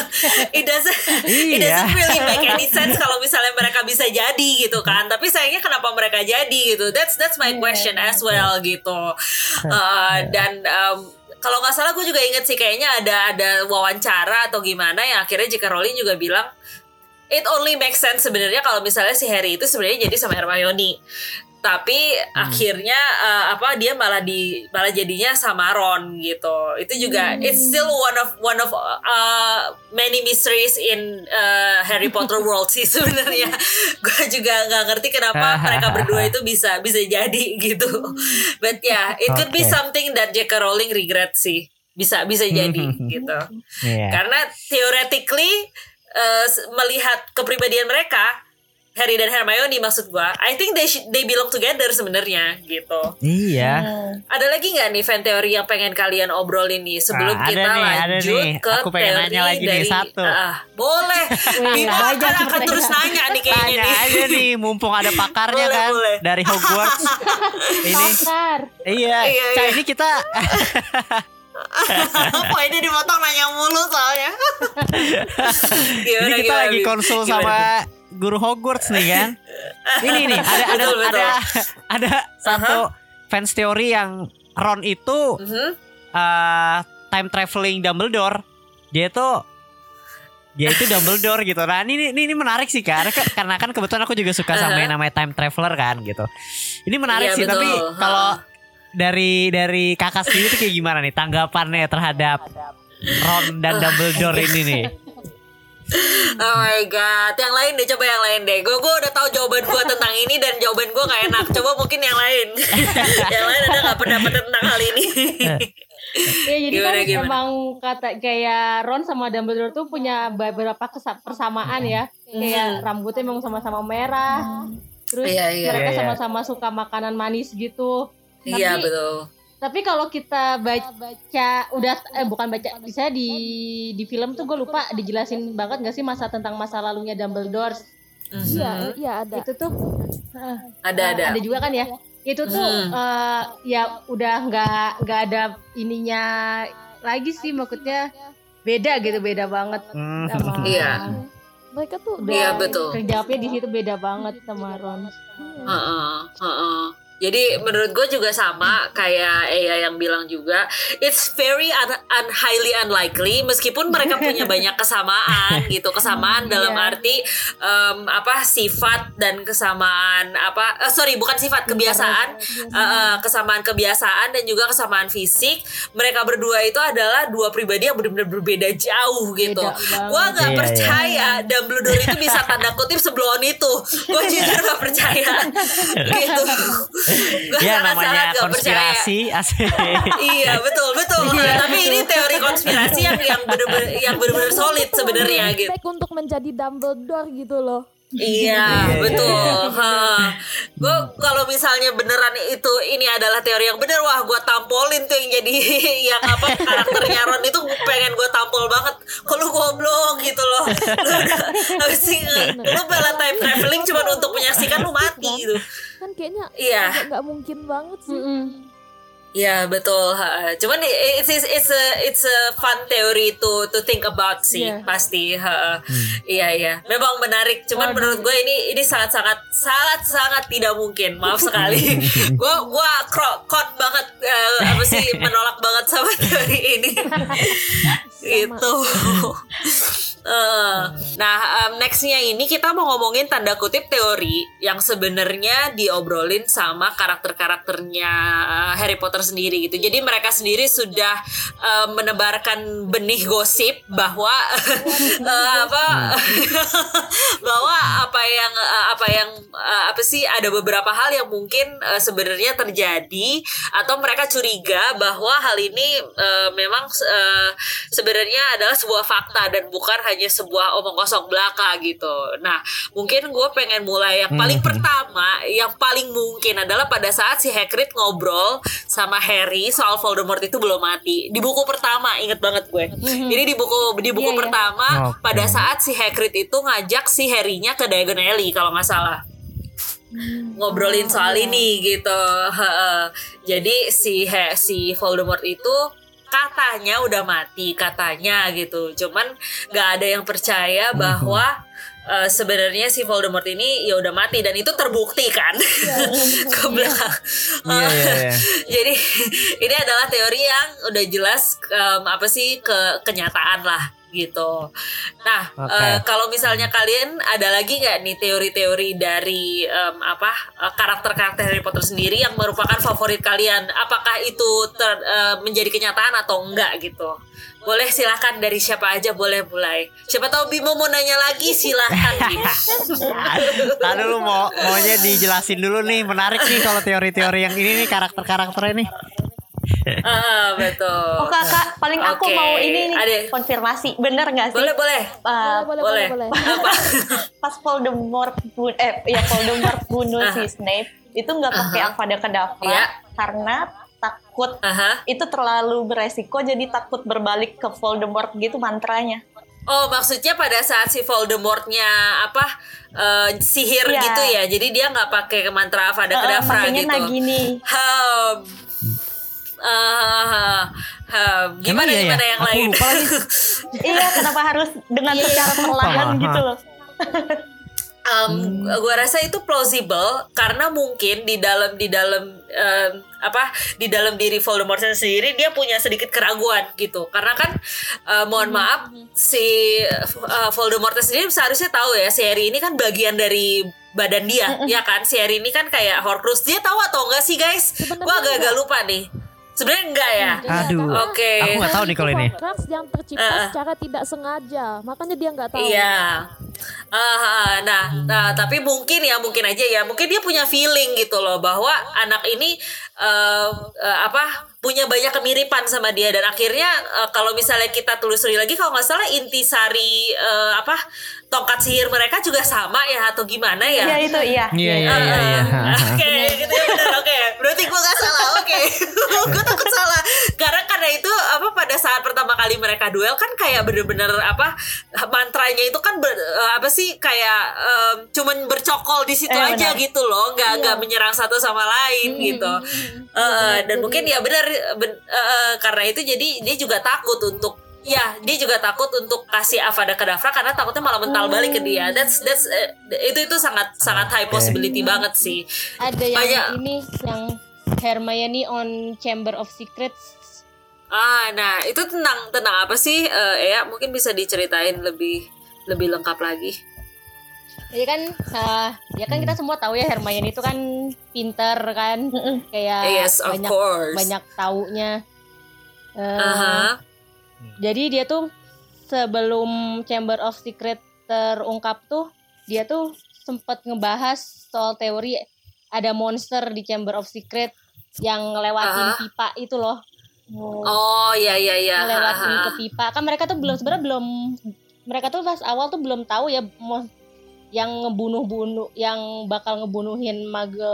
<laughs> It doesn't it Iya. doesn't really make any <laughs> sense kalau misalnya mereka bisa jadi gitu kan. Tapi sayangnya kenapa mereka jadi gitu? That's that's my question as well gitu. Uh, dan em, kalau nggak salah gue juga inget sih kayaknya ada ada wawancara atau gimana yang akhirnya J.K. Rowling juga bilang it only makes sense sebenarnya kalau misalnya si Harry itu sebenarnya jadi sama Hermione tapi akhirnya eh, apa dia malah di malah jadinya sama Ron gitu. Itu juga it's still one of one of uh, many mysteries in uh, Harry Potter world sih <laughs> sebenarnya. Gue juga nggak ngerti kenapa mereka berdua itu bisa bisa jadi gitu. But yeah it could be something that J.K. Rowling regret sih. Bisa bisa jadi <laughs> gitu. Iya. karena theoretically uh, melihat kepribadian mereka Harry dan Hermione maksud gua I think they should, they belong together sebenarnya gitu Iya. Hmm. ada lagi nggak nih fan teori yang pengen kalian obrolin nih sebelum Ah, ada kita nih, ada lanjut nih. ke Aku pengen teori nanya lagi nih, dari satu. Ah, boleh <laughs> Bimo banyak akan, akan pertanyaan. terus nanya nih kayaknya Tanya nih aja nih, mumpung ada pakarnya Boleh, kan boleh. dari Hogwarts. <laughs> ini, Pakar. iya, Iya, iya. ini kita <laughs> Poinnya dipotong nanya mulu soalnya Gimana, ini kita gimana, lagi konsul Gimana, sama guru Hogwarts nih kan. ini nih, ada ada Betul, betul. ada ada satu fans teori yang Ron itu Bim? Mhm. eh, time traveling Dumbledore. Dia tuh dia itu Dumbledore gitu. Nah ini, ini ini menarik sih karena karena kan kebetulan aku juga suka sama yang namanya time traveler kan gitu. Ini menarik Iya, sih tapi betul. kalau Ha. dari dari kakak sendiri itu kayak gimana nih tanggapannya terhadap Ron dan Dumbledore ini nih? Oh my god, yang lain deh coba yang lain deh. Gue gue udah tahu jawaban gue tentang ini dan jawaban gue gak enak. Coba mungkin yang lain. <laughs> yang lain ada nggak pendapat tentang hal ini? <laughs> Ya jadi Gimana, kan gimana? emang kata kayak Ron sama Dumbledore tuh punya beberapa persamaan ya. Kayak rambutnya emang sama-sama merah. Terus Iya, iya. mereka Iya, iya. sama-sama suka makanan manis gitu. Iya Tapi- betul. Tapi kalau kita baca udah eh bukan baca bisa di di film tuh gue lupa dijelasin banget gak sih masa tentang masa lalunya Dumbledore. Mhm. Iya, iya ada. Itu tuh Ada ada. ada juga kan ya. Itu tuh Hmm. eh, ya udah nggak nggak ada ininya lagi sih maksudnya beda gitu beda banget Hmm. sama <laughs> Iya. Mereka tuh udah Iya, betul. kerjanya di situ beda banget sama Ron. Heeh, heeh. Jadi menurut gue juga sama kayak Eya yang bilang juga it's very un, un- highly unlikely meskipun mereka punya <laughs> banyak kesamaan gitu kesamaan dalam Iya. arti em, apa sifat dan kesamaan apa eh, sorry bukan sifat kebiasaan Eh, eh, kesamaan kebiasaan dan juga kesamaan fisik mereka berdua itu adalah dua pribadi yang benar-benar berbeda jauh gitu. Gue nggak Iya, iya. percaya Dumbledore itu bisa tanda kutip sebelum itu. Gue jujur gak percaya. <laughs> Gitu <laughs> <laughs> Ya namanya nggak konspirasi asik. <laughs> iya betul betul tapi ini teori konspirasi yang yang benar-benar yang benar-benar solid sebenarnya gitu untuk menjadi Dumbledore gitu loh. Iya betul. Gue kalau misalnya beneran itu ini adalah teori yang bener wah gue tampolin tuh yang jadi <laughs> yang apa karakternya Ron itu pengen gue tampol banget. Kalau goblok gitu loh. Lu udah habis lu bela time traveling cuma untuk menyaksikan lu mati gitu. Kan kayaknya Iya. agak nggak mungkin banget sih. Iya betul. ha. Cuman it's it's it's a it's a fun theory to to think about sih Iya. pasti. ha. Iya iya. Memang menarik. Cuman menurut gue ini ini sangat sangat sangat sangat tidak mungkin. Maaf <laughs> sekali. gue gue kro- kon banget eh, apa sih menolak banget sama <laughs> teori ini. <laughs> gitu. Nah, em, nextnya ini kita mau ngomongin tanda kutip teori yang sebenarnya diobrolin sama karakter-karakternya eh, Harry Potter sendiri gitu. Jadi mereka sendiri sudah eh, menebarkan benih gosip bahwa eh, apa <laughs> bahwa apa yang eh, apa yang eh, apa sih ada beberapa hal yang mungkin eh, sebenarnya terjadi atau mereka curiga bahwa hal ini eh, memang eh, sebenarnya adalah sebuah fakta dan bukan hanya sebuah omong kosong belaka gitu. Nah, mungkin gue pengen mulai yang paling pertama, yang paling mungkin adalah pada saat si Hagrid ngobrol sama Harry soal Voldemort itu belum mati. Di buku pertama, inget banget gue. Jadi di buku di buku Iya, iya. pertama Oke. pada saat si Hagrid itu ngajak si Harry-nya ke Diagon Alley kalau nggak salah ngobrolin soal ini gitu. Jadi si He- si Voldemort itu katanya udah mati katanya gitu. Cuman nggak ada yang percaya bahwa eh, sebenarnya si Voldemort ini ya udah mati. Dan itu terbukti kan? <laughs> Ke belakang. Iya, iya, iya. Jadi ini adalah teori yang udah jelas em, apa sih ke kenyataan lah gitu. Nah, Oke. eh, kalau misalnya kalian ada lagi nggak nih teori-teori dari em, apa eh, karakter-karakter Harry Potter sendiri yang merupakan favorit kalian? Apakah itu ter- eh, menjadi kenyataan atau enggak gitu? Boleh silahkan dari siapa aja boleh mulai. Siapa tahu Bimo mau nanya lagi silahkan. Tadi <laughs> dulu mau maunya dijelasin dulu nih menarik nih kalau teori-teori yang ini nih karakter-karakternya nih. <laughs> Ah, betul. Oh kakak, paling aku Oke, mau ini nih ada- konfirmasi, bener nggak sih? Boleh boleh. Uh, boleh, boleh. boleh, boleh. Apa? <laughs> pas Voldemort bun eh ya Voldemort bunuh si Snape itu nggak pakai Avada Kedavra Iya. karena takut Aha. itu terlalu beresiko jadi takut berbalik ke Voldemort gitu mantranya. Oh maksudnya pada saat si Voldemortnya apa eh, sihir Iya. gitu ya, jadi dia nggak pakai mantra Avada Eh, Kedavra makanya gitu. Nagini. Hmm. Eh, hmm. Gimana Emang iya ya? gimana yang Aku lain? lupa lagi. <laughs> iya, kenapa harus dengan secara perlahan gitu loh? Um, gua rasa itu plausible karena mungkin di dalam di dalam em, apa di dalam diri Voldemort sendiri dia punya sedikit keraguan gitu karena kan eh, mohon maaf si eh, Voldemort sendiri seharusnya tahu ya si Harry ini kan bagian dari badan dia ya kan si Harry ini kan kayak Horcrux dia tahu atau enggak sih guys Sebenarnya gua agak-agak lupa nih Sebenarnya enggak ya. Aduh. Oke. Aku nggak tahu nih kalau ini. Horcrux yang tercipta eh. secara tidak sengaja, makanya dia nggak tahu. Iya. Ah, nah, nah, tapi mungkin ya, mungkin aja ya, mungkin dia punya feeling gitu loh bahwa anak ini eh, eh, apa punya banyak kemiripan sama dia dan akhirnya eh, kalau misalnya kita telusuri lagi kalau nggak salah intisari eh, apa tongkat sihir mereka juga sama ya atau gimana ya? Iya itu iya. Iya iya iya. iya. Oke, gitu ya benar. Oke, berarti gue gak salah. Oke, <laughs> gue takut salah. Karena karena itu apa pada saat pertama kali mereka duel kan kayak bener-bener apa mantranya itu kan ber- eh, apa sih kayak em, cuman bercokol di situ Eh, aja benar. gitu loh, nggak nggak menyerang satu sama lain gitu. Eh, eh, dan mungkin ya benar ben- eh, eh, karena itu jadi dia juga takut untuk Ya, dia juga takut untuk kasih Avada Kedavra karena takutnya malah mental balik ke dia. That's that's eh, itu itu sangat sangat high possibility banget sih. Ada yang Banyak. ini yang Hermione on Chamber of Secrets. Ah, nah itu tentang tentang apa sih? Eh, ya mungkin bisa diceritain lebih lebih lengkap lagi. Jadi kan eh, ya kan kita semua tahu ya Hermione itu kan pinter kan kayak Yes, of banyak course. banyak taunya. Eh, Aha. Jadi dia tuh sebelum Chamber of Secret terungkap tuh dia tuh sempat ngebahas soal teori ada monster di Chamber of Secret yang ngelewatin Aha. pipa itu loh. Oh ya ya ya. ngelewatin Aha. ke pipa. Kan mereka tuh belum sebenarnya belum mereka tuh pas awal tuh belum tahu ya yang ngebunuh-bunuh yang bakal ngebunuhin mage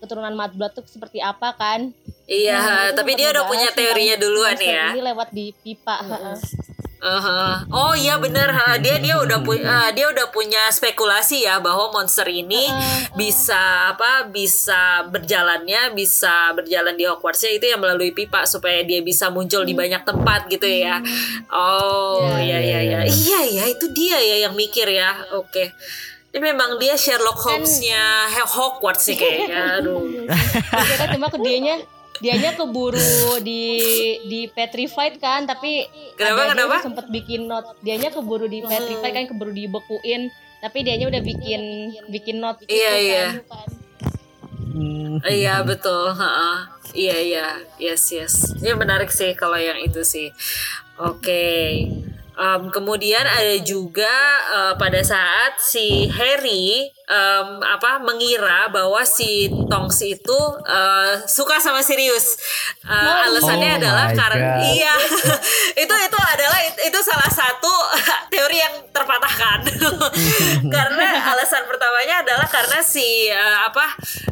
keturunan Madblood tuh seperti apa kan. Iya, Nah, tapi dia udah punya teorinya duluan ya. Ini lewat di pipa. heeh. Aha. Oh iya bener ha. dia dia udah punya dia udah punya spekulasi ya bahwa monster ini bisa apa bisa berjalannya bisa berjalan di Hogwartsnya itu yang melalui pipa supaya dia bisa muncul di banyak tempat gitu ya. Oh iya iya iya iya ya itu dia ya yang mikir ya. Oke. Ini memang dia Sherlock Holmes-nya Hogwarts sih kayaknya. <laughs> Aduh. Dia kan cuma ke dianya dianya keburu di di petrified kan tapi Kenapa, kenapa? tuh sempet bikin not dianya keburu di petrified kan keburu dibekuin tapi dianya udah bikin bikin not gitu Iya, kan. iya. Hmm. Iya betul, ha iya iya, yes yes. Ini menarik sih kalau yang itu sih. Oke, Em, kemudian ada juga eh, pada saat si Harry em, apa mengira bahwa si Tonks itu eh, suka sama Sirius. Eh, alasannya Oh adalah karena God. iya <laughs> itu itu adalah itu salah satu <laughs> teori yang terpatahkan <laughs> karena alasan pertamanya adalah karena si eh, apa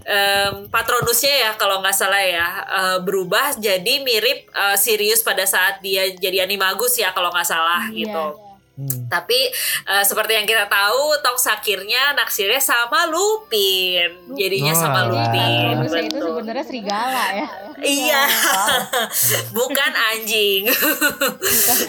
em, patronusnya ya kalau nggak salah ya eh, berubah jadi mirip eh, Sirius pada saat dia jadi animagus ya kalau nggak salah gitu. Hmm. Tapi eh, seperti yang kita tahu, Tonks akhirnya naksirnya sama Lupin. Jadinya Oh, sama alah. Lupin. Itu betul. sebenarnya serigala ya Iya, <laughs> bukan anjing,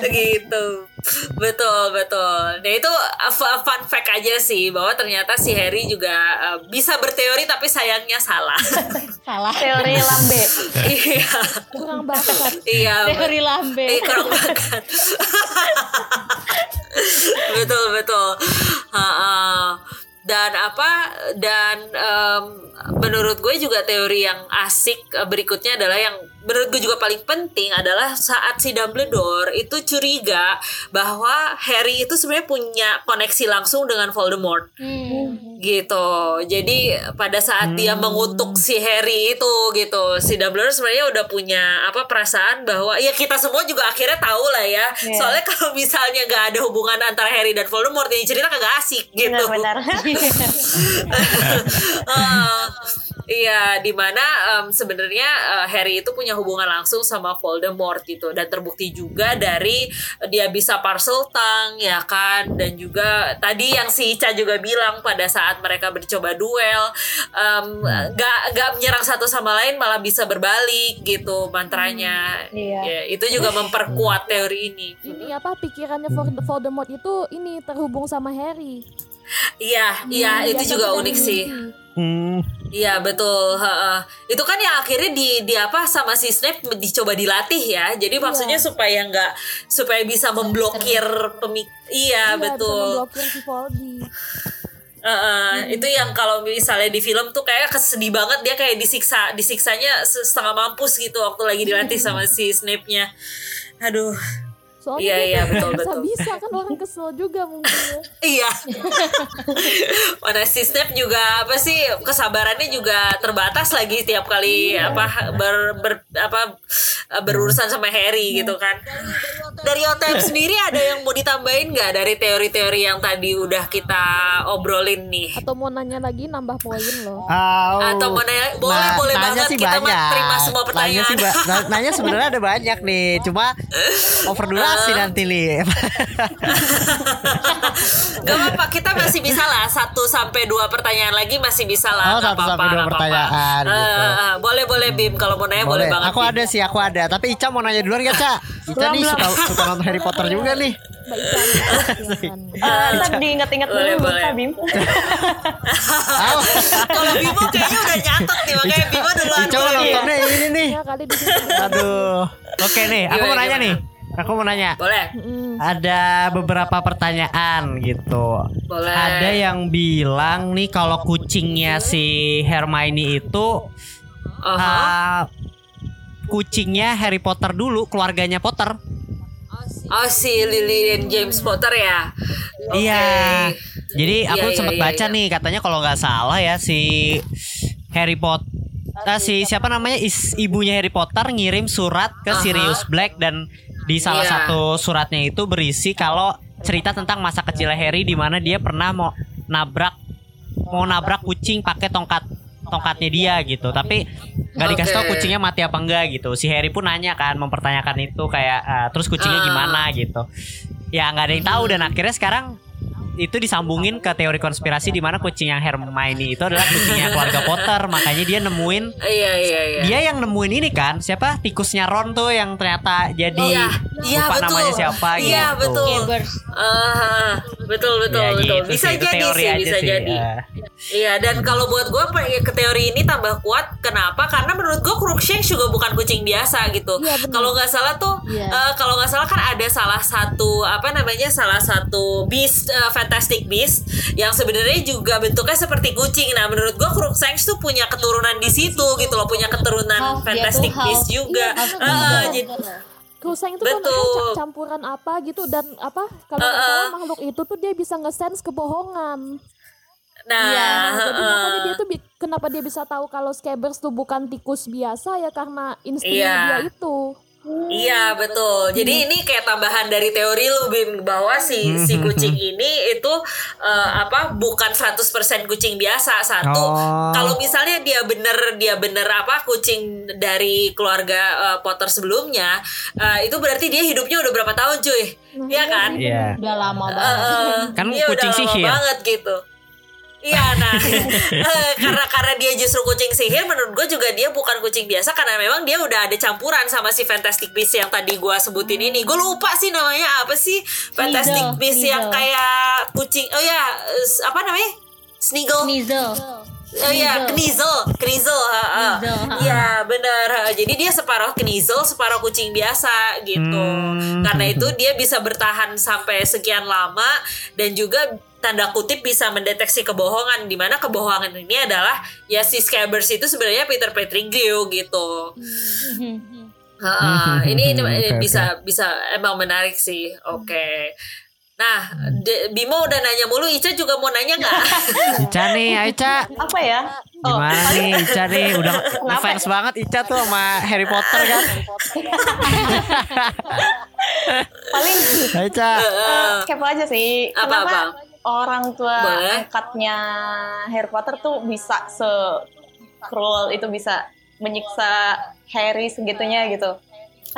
gitu. <laughs> Betul betul. Nah itu uh, fu- fun fact aja sih bahwa ternyata si Harry juga uh, bisa berteori tapi sayangnya salah. <laughs> salah Teori lambe. <laughs> Iya, Kurang bakat. iya. teori lambe Eh, kurang bakat. betul betul. Ha-ha. Dan apa? Dan em, menurut gue juga teori yang asik eh, berikutnya adalah yang menurut gue juga paling penting adalah saat si Dumbledore itu curiga bahwa Harry itu sebenarnya punya koneksi langsung dengan Voldemort Hmm. gitu. Jadi pada saat dia mengutuk si Harry itu gitu, si Dumbledore sebenarnya udah punya apa perasaan bahwa ya kita semua juga akhirnya tahu lah ya. Iya. Soalnya kalau misalnya nggak ada hubungan antara Harry dan Voldemort, ini cerita kagak asik gitu. Benar-benar. <laughs> <laughs> Eh, Iya, di mana em, sebenarnya eh, Harry itu punya hubungan langsung sama Voldemort gitu. Dan terbukti juga dari dia bisa parcel tang ya kan? Dan juga tadi yang si Ica juga bilang pada saat mereka bercoba duel em, gak gak menyerang satu sama lain malah bisa berbalik gitu mantranya. Iya. Ya, itu juga memperkuat teori ini. Ini apa pikirannya Vold- Voldemort itu ini terhubung sama Harry. Iya iya Hmm, itu biasa juga unik sih mimpi. Hmm. Iya betul. heeh. Itu kan yang akhirnya di, di apa sama si Snape dicoba dilatih ya. Jadi maksudnya supaya nggak supaya bisa memblokir pemik. Iya Iya, bisa betul. memblokir si Voldy. Eh, eh, itu yang kalau misalnya di film tuh kayak kesedih banget dia kayak disiksa disiksanya se- setengah mampus gitu waktu lagi dilatih sama si Snape-nya. Aduh. Soalnya Iya, iya, betul, bisa betul. bisa kan orang kesel juga mungkin ya. <laughs> Iya. Mana si Snape juga apa sih kesabarannya juga terbatas lagi tiap kali apa ber, ber- apa berurusan sama Harry gitu kan. Dari OTM sendiri ada yang mau ditambahin nggak dari teori-teori yang tadi udah kita obrolin nih? Atau mau nanya lagi nambah poin loh. Oh. Atau mau nanya- boleh, boleh nanya banget. sih Kita banyak. terima semua Nanya pertanyaan. sih ba- na- nanya sebenarnya ada banyak nih, cuma <laughs> over durasi nanti nih. <laughs> <laughs> Gak apa-apa, kita masih bisa lah satu sampai dua pertanyaan lagi masih bisa lah. Oh, satu apa-apa, sampai dua pertanyaan Eh, gitu. eh, boleh boleh Bim kalau mau nanya boleh, Boleh, banget. aku Bim. ada sih, aku ada. Tapi Ica mau nanya duluan gak, Ca? Ica nih suka, suka nonton Harry Potter juga nih. Silakan. <laughs> Eh, ntar diingat-ingat Boleh, dulu boleh. Bim. Kalau Bimo kayaknya udah nyatet nih makanya Bimo duluan. Boleh. nontonnya ini nih. Ya sini. Aduh. Oke nih, aku Gimana, mau nanya nih. Aku mau nanya. Boleh. Ada beberapa pertanyaan gitu. Boleh. Ada yang bilang nih kalau kucingnya si Hermione itu Aha. ah, kucingnya Harry Potter dulu, keluarganya Potter. Oh si Lily dan James Potter ya. Oke. Iya. Jadi aku Iya, iya, sempat iya, baca iya. nih katanya kalau nggak salah ya si Harry Potter si siapa namanya is, ibunya Harry Potter ngirim surat ke Aha. Sirius Black dan di salah Iya. satu suratnya itu berisi kalau cerita tentang masa kecil Harry di mana dia pernah mau nabrak mau nabrak kucing pakai tongkat tongkatnya dia gitu tapi nggak dikasih Oke. kucingnya mati apa enggak gitu si Harry pun nanya kan mempertanyakan itu kayak ah, terus kucingnya Ah. gimana gitu ya nggak ada yang tahu dan akhirnya sekarang itu disambungin ke teori konspirasi di mana kucing yang Hermione itu adalah kucingnya keluarga Potter makanya dia nemuin Iya iya iya. dia yang nemuin ini kan siapa tikusnya Ron tuh yang ternyata jadi Iya, iya lupa betul. namanya siapa Iya gitu. betul. Chambers. Ah, betul betul Ya, betul. gitu Bisa sih, jadi teori sih, bisa sih, jadi. ya. Iya dan kalau buat gue ke teori ini tambah kuat. Kenapa? Karena menurut gue Crookshanks juga bukan kucing biasa gitu. Iya, benar. kalau nggak salah tuh, Iya. eh, kalau nggak salah kan ada salah satu apa namanya salah satu beast, eh, fantastic beast yang sebenarnya juga bentuknya seperti kucing. Nah menurut gue Crookshanks tuh punya keturunan di situ gitu loh, punya keturunan Half, dia fantastic tuh half. beast juga. Eh, beagle. jadi Kruseng itu kan Betul. ca- campuran apa gitu dan apa kalau Uh-uh. salah makhluk itu tuh dia bisa nge-sense kebohongan. nah, Iya, Jadi eh, makanya dia tuh kenapa dia bisa tahu kalau Scabbers tuh bukan tikus biasa ya karena instingnya Iya. dia itu. Iya betul. Jadi ini kayak tambahan dari teori lu Bim bahwa si si <laughs> kucing ini itu eh, apa bukan 100% kucing biasa satu. Oh. Kalau misalnya dia bener dia bener apa kucing dari keluarga eh, Potter sebelumnya eh, itu berarti dia hidupnya udah berapa tahun cuy? Iya kan? Iya. Udah lama Eh, banget. eh, Kan iya, kucing udah lama sihir. banget gitu. Iya nah. Eh, karena karena dia justru kucing sihir menurut gue juga dia bukan kucing biasa karena memang dia udah ada campuran sama si Fantastic Beasts yang tadi gue sebutin ini. Gue lupa sih namanya apa sih? Fantastic Beasts yang kayak kucing oh ya eh, apa namanya? Sniggle Sneasel. Oh iya, Knizel, Knizel. Iya benar. Jadi dia separuh Knizel, separuh kucing biasa gitu. Hmm. Karena itu dia bisa bertahan sampai sekian lama dan juga tanda kutip bisa mendeteksi kebohongan di mana kebohongan ini adalah ya si Scabbers itu sebenarnya Peter Pettigrew gitu. Ha, ha. ini, ini Oke, oke. bisa bisa emang menarik sih. Oke. Nah, De- Bimo udah nanya mulu, Ica juga mau nanya nggak? <laughs> Ica nih, ayo Ica. Apa ya? Oh, Gimana nih Ica nih udah ngefans banget Ica tuh sama Harry Potter kan <laughs> paling Ayo Ica eh, kepo aja sih. Apa, Kenapa apa? orang tua Boleh. angkatnya Harry Potter tuh bisa se cruel itu bisa menyiksa Harry segitunya gitu.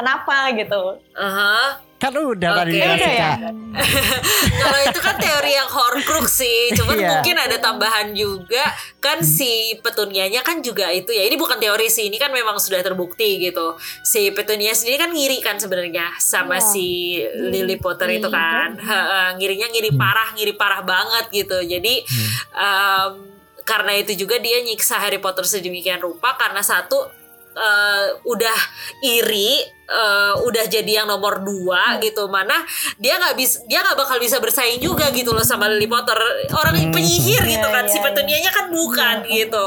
Kenapa gitu? Aha. Kan udah tadi Oke. dijelasin Udah ya? Kak <laughs> Kalau itu kan teori yang Horcrux sih, cuman Iya. mungkin ada tambahan juga kan si petunianya kan juga itu ya. Ini bukan teori sih, ini kan memang sudah terbukti gitu. Si petunia sendiri kan ngiri kan sebenarnya sama Iya. si Lily Potter itu kan. Heeh, ngirinya ngiri parah, ngiri parah banget gitu. Jadi em, karena itu juga dia nyiksa Harry Potter sedemikian rupa karena satu eh, udah iri eh, udah jadi yang nomor dua gitu. Mana dia nggak bisa dia nggak bakal bisa bersaing juga gitu loh sama Lily Potter. Orang Hmm. penyihir gitu kan Iya, si iya, petunianya kan bukan gitu.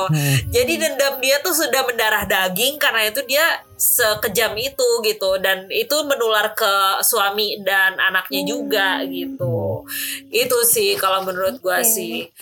Jadi dendam dia tuh sudah mendarah daging karena itu dia sekejam itu gitu. Dan itu menular ke suami dan anaknya juga gitu. Itu sih kalau menurut gua sih.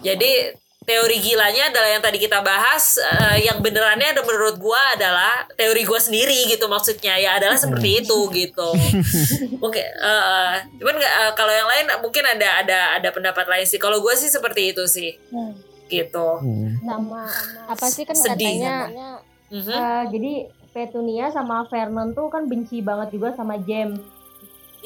Jadi teori gilanya adalah yang tadi kita bahas eh, yang benerannya ada menurut gua adalah teori gua sendiri gitu maksudnya. Ya adalah seperti itu gitu. <laughs> Mungkin eh, cuman nggak, eh, kalau yang lain mungkin ada ada ada pendapat lain sih. Kalau gua sih seperti itu sih. Hmm. gitu. Sama apa sih kan Sedih katanya eh, jadi Petunia sama Vernon tuh kan benci banget juga sama James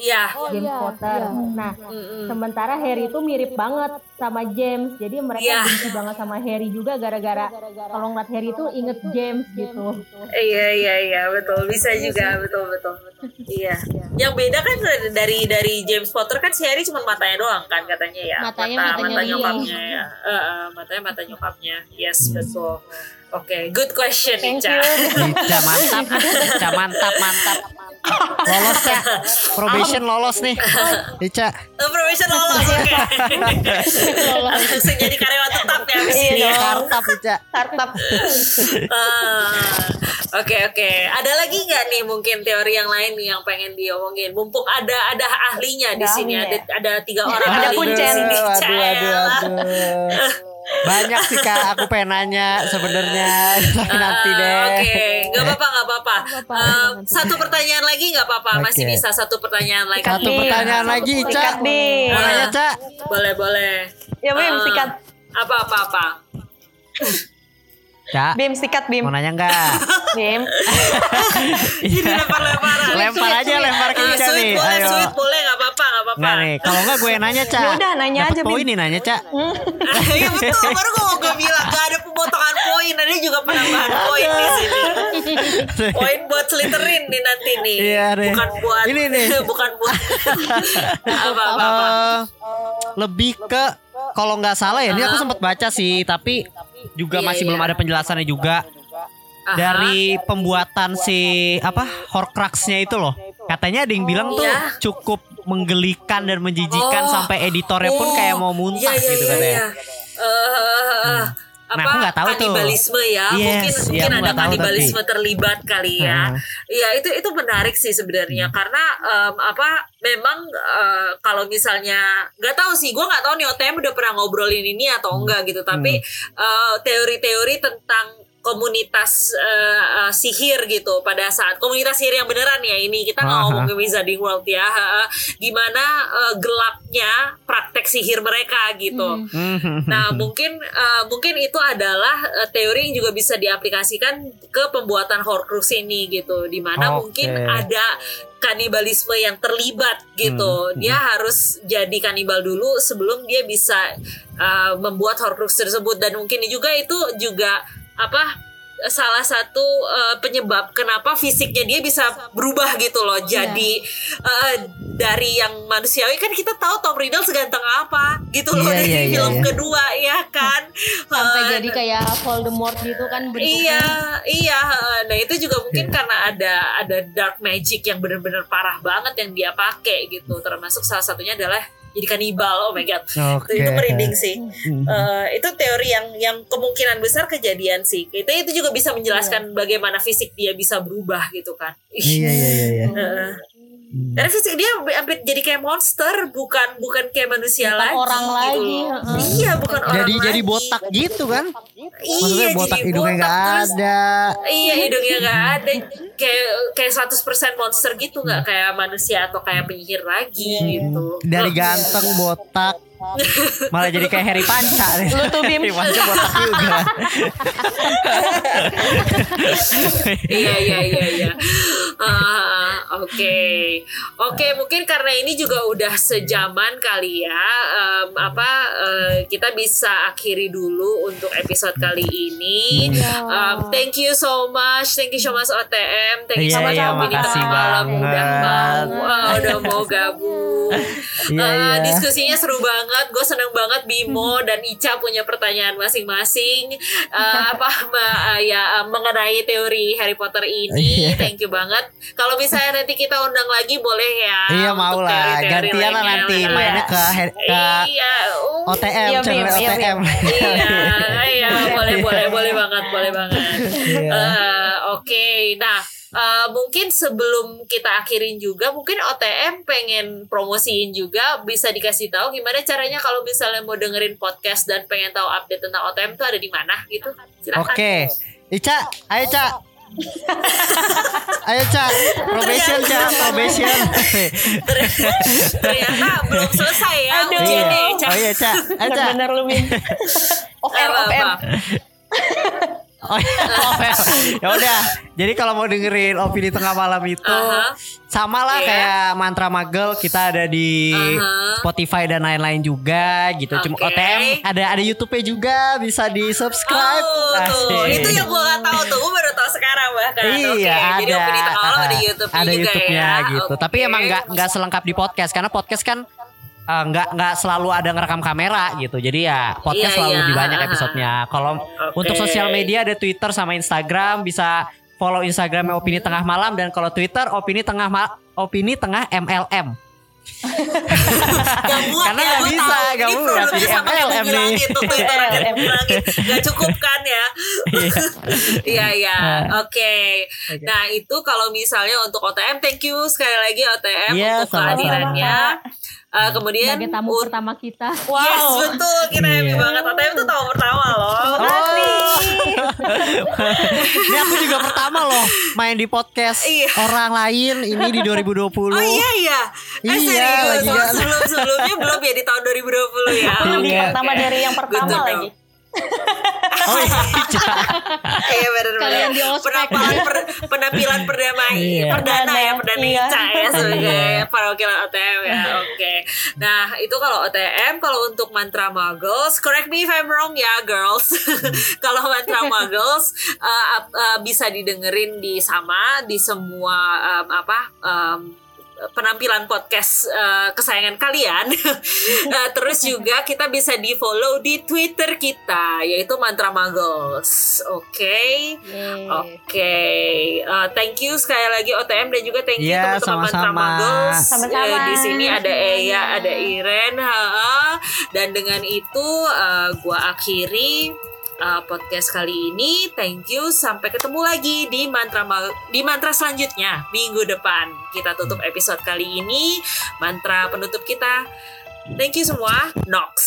Iya Oh James iya, Potter. iya. Nah, Mm-mm. sementara Harry itu mirip banget sama James. Jadi mereka Iya. benci banget sama Harry juga gara-gara kalau ngeliat Harry itu inget James gitu. Iya iya iya betul bisa juga betul betul betul iya yang beda kan dari dari James Potter kan si Harry cuma matanya doang kan katanya ya Matanya mata matanya mata Lily. nyokapnya ya Eh, eh, matanya mata nyokapnya yes betul oke good question Thank Ica. <laughs> Ica mantap, Ica mantap, mantap. Lolos ya, probation lolos nih, Ica. Eh, Probation lolos oke <laughs> langsung jadi karyawan tetap ya abis Iya ini ya. dong. Kartap Ica. Startup. <laughs> Ah, Oke oke. Ada lagi nggak nih mungkin teori yang lain nih yang pengen diomongin? Mumpung ada ada ahlinya di sini. Ada ada tiga orang Ada ahli di kuncen. sini. Aduh, aduh, aduh, aduh. Banyak sih kak, aku pengen nanya sebenarnya <laughs> nanti Ah, deh. Oke, nggak apa-apa, nggak apa-apa. Eh, nanti. satu pertanyaan lagi nggak apa-apa, masih Oke. bisa satu pertanyaan lagi. Satu Nih. pertanyaan lagi, Ica. Mau nanya, Cak? Boleh boleh. Ya Bim, Ah, sikat. Apa apa apa. Cak, Bim, sikat Bim. mau nanya enggak? <laughs> Bim. <laughs> Ini lempar-lemparan. Lempar aja, lempar ke Ah, Ica sweet nih. boleh, Ayo. sweet boleh, nggak apa-apa, nggak apa-apa. Enggak nih, kalau enggak gue nanya, Cak. Ya udah, nanya Dapet aja, Bim. poin nih nanya, Cak. <laughs> Iya betul, baru gue mau gue bilang gak ada pemotongan poin, ada juga penambahan poin di sini. Poin buat Slytherin nih nanti nih. Iya deh. Bukan buat Ini nih. bukan buat apa apa. apa. Eh, lebih ke kalau nggak salah ya, ini aku sempat baca sih, tapi juga Iya, masih iya. belum ada penjelasannya juga Aha. dari pembuatan si apa Horcruxnya itu loh. Katanya ada yang bilang tuh Iya. cukup menggelikan dan menjijikan Oh. sampai editornya pun Oh, kayak mau muntah iya, iya, gitu iya, katanya. iya. Nah, apa aku nggak tahu tuh. kanibalisme ya Yes, mungkin iya, mungkin aku ada tahu kanibalisme tapi. terlibat kali ya Hmm. Iya itu itu menarik sih sebenarnya karena em, apa memang eh, kalau misalnya nggak tahu sih gue nggak tahu nih OTM udah pernah ngobrolin ini atau enggak gitu tapi eh, teori-teori tentang komunitas eh, eh, sihir gitu pada saat komunitas sihir yang beneran ya ini kita nggak Aha. ngomong ke Wizarding World ya ha. gimana eh, gelapnya praktek sihir mereka gitu Hmm. Nah, mungkin uh, mungkin itu adalah uh, teori yang juga bisa diaplikasikan ke pembuatan Horcrux ini gitu, di mana Oke. mungkin ada kanibalisme yang terlibat gitu. Hmm, Dia harus jadi kanibal dulu sebelum dia bisa uh, membuat Horcrux tersebut dan mungkin juga itu juga apa salah satu uh, penyebab kenapa fisiknya dia bisa berubah gitu loh. Jadi uh, dari yang manusiawi kan kita tahu Tom Riddle seganteng apa gitu loh Iya, dari iya, iya, film iya. kedua ya kan. Sampai Uh, jadi kayak Voldemort gitu kan bentuknya. Iya, iya. Nah itu juga mungkin karena ada ada dark magic yang benar-benar parah banget yang dia pakai gitu. Termasuk salah satunya adalah jadi kanibal. Oh my god, Oke. itu, itu merinding sih. Hmm. Eh, itu teori yang yang kemungkinan besar kejadian sih. Itu itu juga bisa menjelaskan bagaimana fisik dia bisa berubah gitu kan. Iya iya iya. Iya. Heeh. Karena fisik dia hampir jadi kayak monster, bukan bukan kayak manusia Bukan lagi. orang gitu lagi, heeh. Iya, bukan orang Jadi jadi lagi. botak gitu kan? Iya, Maksudnya botak jadi hidungnya botak, nggak terus- ada. Iya hidungnya nggak ada kayak kayak 100% monster gitu nggak kayak manusia atau kayak penyihir lagi gitu. Dari ganteng botak <laughs> malah jadi kayak Harry Panca. Lu tuh, Bim. Harry Panca botak juga. <laughs> iya iya iya iya. Ah, Oke oke mungkin karena ini juga udah sejaman kali ya. Em, apa eh, kita bisa akhiri dulu untuk episode kali ini. Um, thank you so much, thank you so much OTM, thank you so Iya, much Bini makasih tengah malam udah mau, wah, udah mau gabung. Iya. Diskusinya seru banget banget, gue seneng banget Bimo dan Ica punya pertanyaan masing-masing eh, <laughs> apa ma- eh, ya eh, mengenai teori Harry Potter ini. Iya. Thank you banget. Kalau misalnya nanti kita undang lagi boleh ya. Iya mau lah, gantian lah nanti lah. mainnya ke ke Iya, uh, OTM, Iya, channel iya, OTM. iya, iya, boleh, boleh, boleh banget, boleh banget. Eh, Oke, nah eh, mungkin sebelum kita akhirin juga, mungkin OTM pengen promosiin juga, bisa dikasih tahu gimana caranya kalau misalnya mau dengerin podcast dan pengen tahu update tentang OTM tuh ada di mana gitu. Silakan. Oke. Ica, ayo Ca. ayo Ca, probation Ca, probation. <laughs> Ternyata belum selesai ya Aduh. ujiannya, iya. Ca. Oh iya Ca, ayo Ca. Bener-bener lu. Off air, off air. Oh, iya. ya udah. Jadi kalau mau dengerin opini tengah malam itu Aha. sama lah Iya. kayak mantra magel kita ada di Aha. Spotify dan lain-lain juga gitu. Cuma Oke. OTM ada ada YouTube-nya juga bisa di subscribe. Oh, tuh. Itu yang gue gak tahu tuh. Gue baru tahu sekarang bahkan. Iya Oke, ada. Jadi opini tengah malam ada Ah, YouTube ada juga YouTube-nya ya. gitu. Tapi Oke. emang nggak nggak selengkap di podcast karena podcast kan eh, nggak nggak selalu ada ngerekam kamera gitu. Jadi ya podcast Iya, selalu iya. lebih banyak episodenya. Kalau Oke. untuk sosial media ada Twitter sama Instagram bisa follow Instagramnya opini tengah malam dan kalau Twitter opini tengah ma- opini tengah MLM. Muat Karena ya, nggak gua bisa, tahu. nggak produknya Jadi MLM nih. gitu Twitter ada yang bilang gitu. <laughs> Gak cukup kan ya Iya iya Oke Nah itu kalau misalnya untuk OTM Thank you sekali lagi OTM Iya, Untuk kehadirannya Eh, Kemudian Sebagai tamu un- pertama kita. Yes betul Kita happy Iya. banget OTM itu tamu pertama loh <laughs> Ini aku juga pertama loh main di podcast Iya. orang lain ini di 2020. Oh iya iya Eh Iya, serius lagi Oh, sebelum sebelumnya belum ya di tahun 2020 ya Iya. pertama dari yang pertama Good know. Oh iya. <laughs> Iya benar Kalian benar. di ospek. Penampilan per- penampilan perdana Iya. perdana ya perdana Iya. Ica ya sebagai Iya. perwakilan OTM ya. Oke. Nah, itu kalau OTM kalau untuk mantra muggles, correct me if I'm wrong ya girls. <laughs> kalau mantra muggles uh, uh, bisa didengerin di sama di semua um, apa um, penampilan podcast uh, kesayangan kalian. Uh, <laughs> terus juga kita bisa di follow di Twitter kita yaitu Mantra Muggles. Oke. Oke, Uh, thank you sekali lagi OTM dan juga thank you Iya, teman-teman Mantra sama-sama. Muggles. Sama-sama. Eh, di sini ada Eya, ada Iren, ha, dan dengan itu uh, gua akhiri uh, podcast kali ini. Thank you, sampai ketemu lagi di mantra ma- di mantra selanjutnya minggu depan. Kita tutup episode kali ini. Mantra penutup kita. Thank you semua. Nox.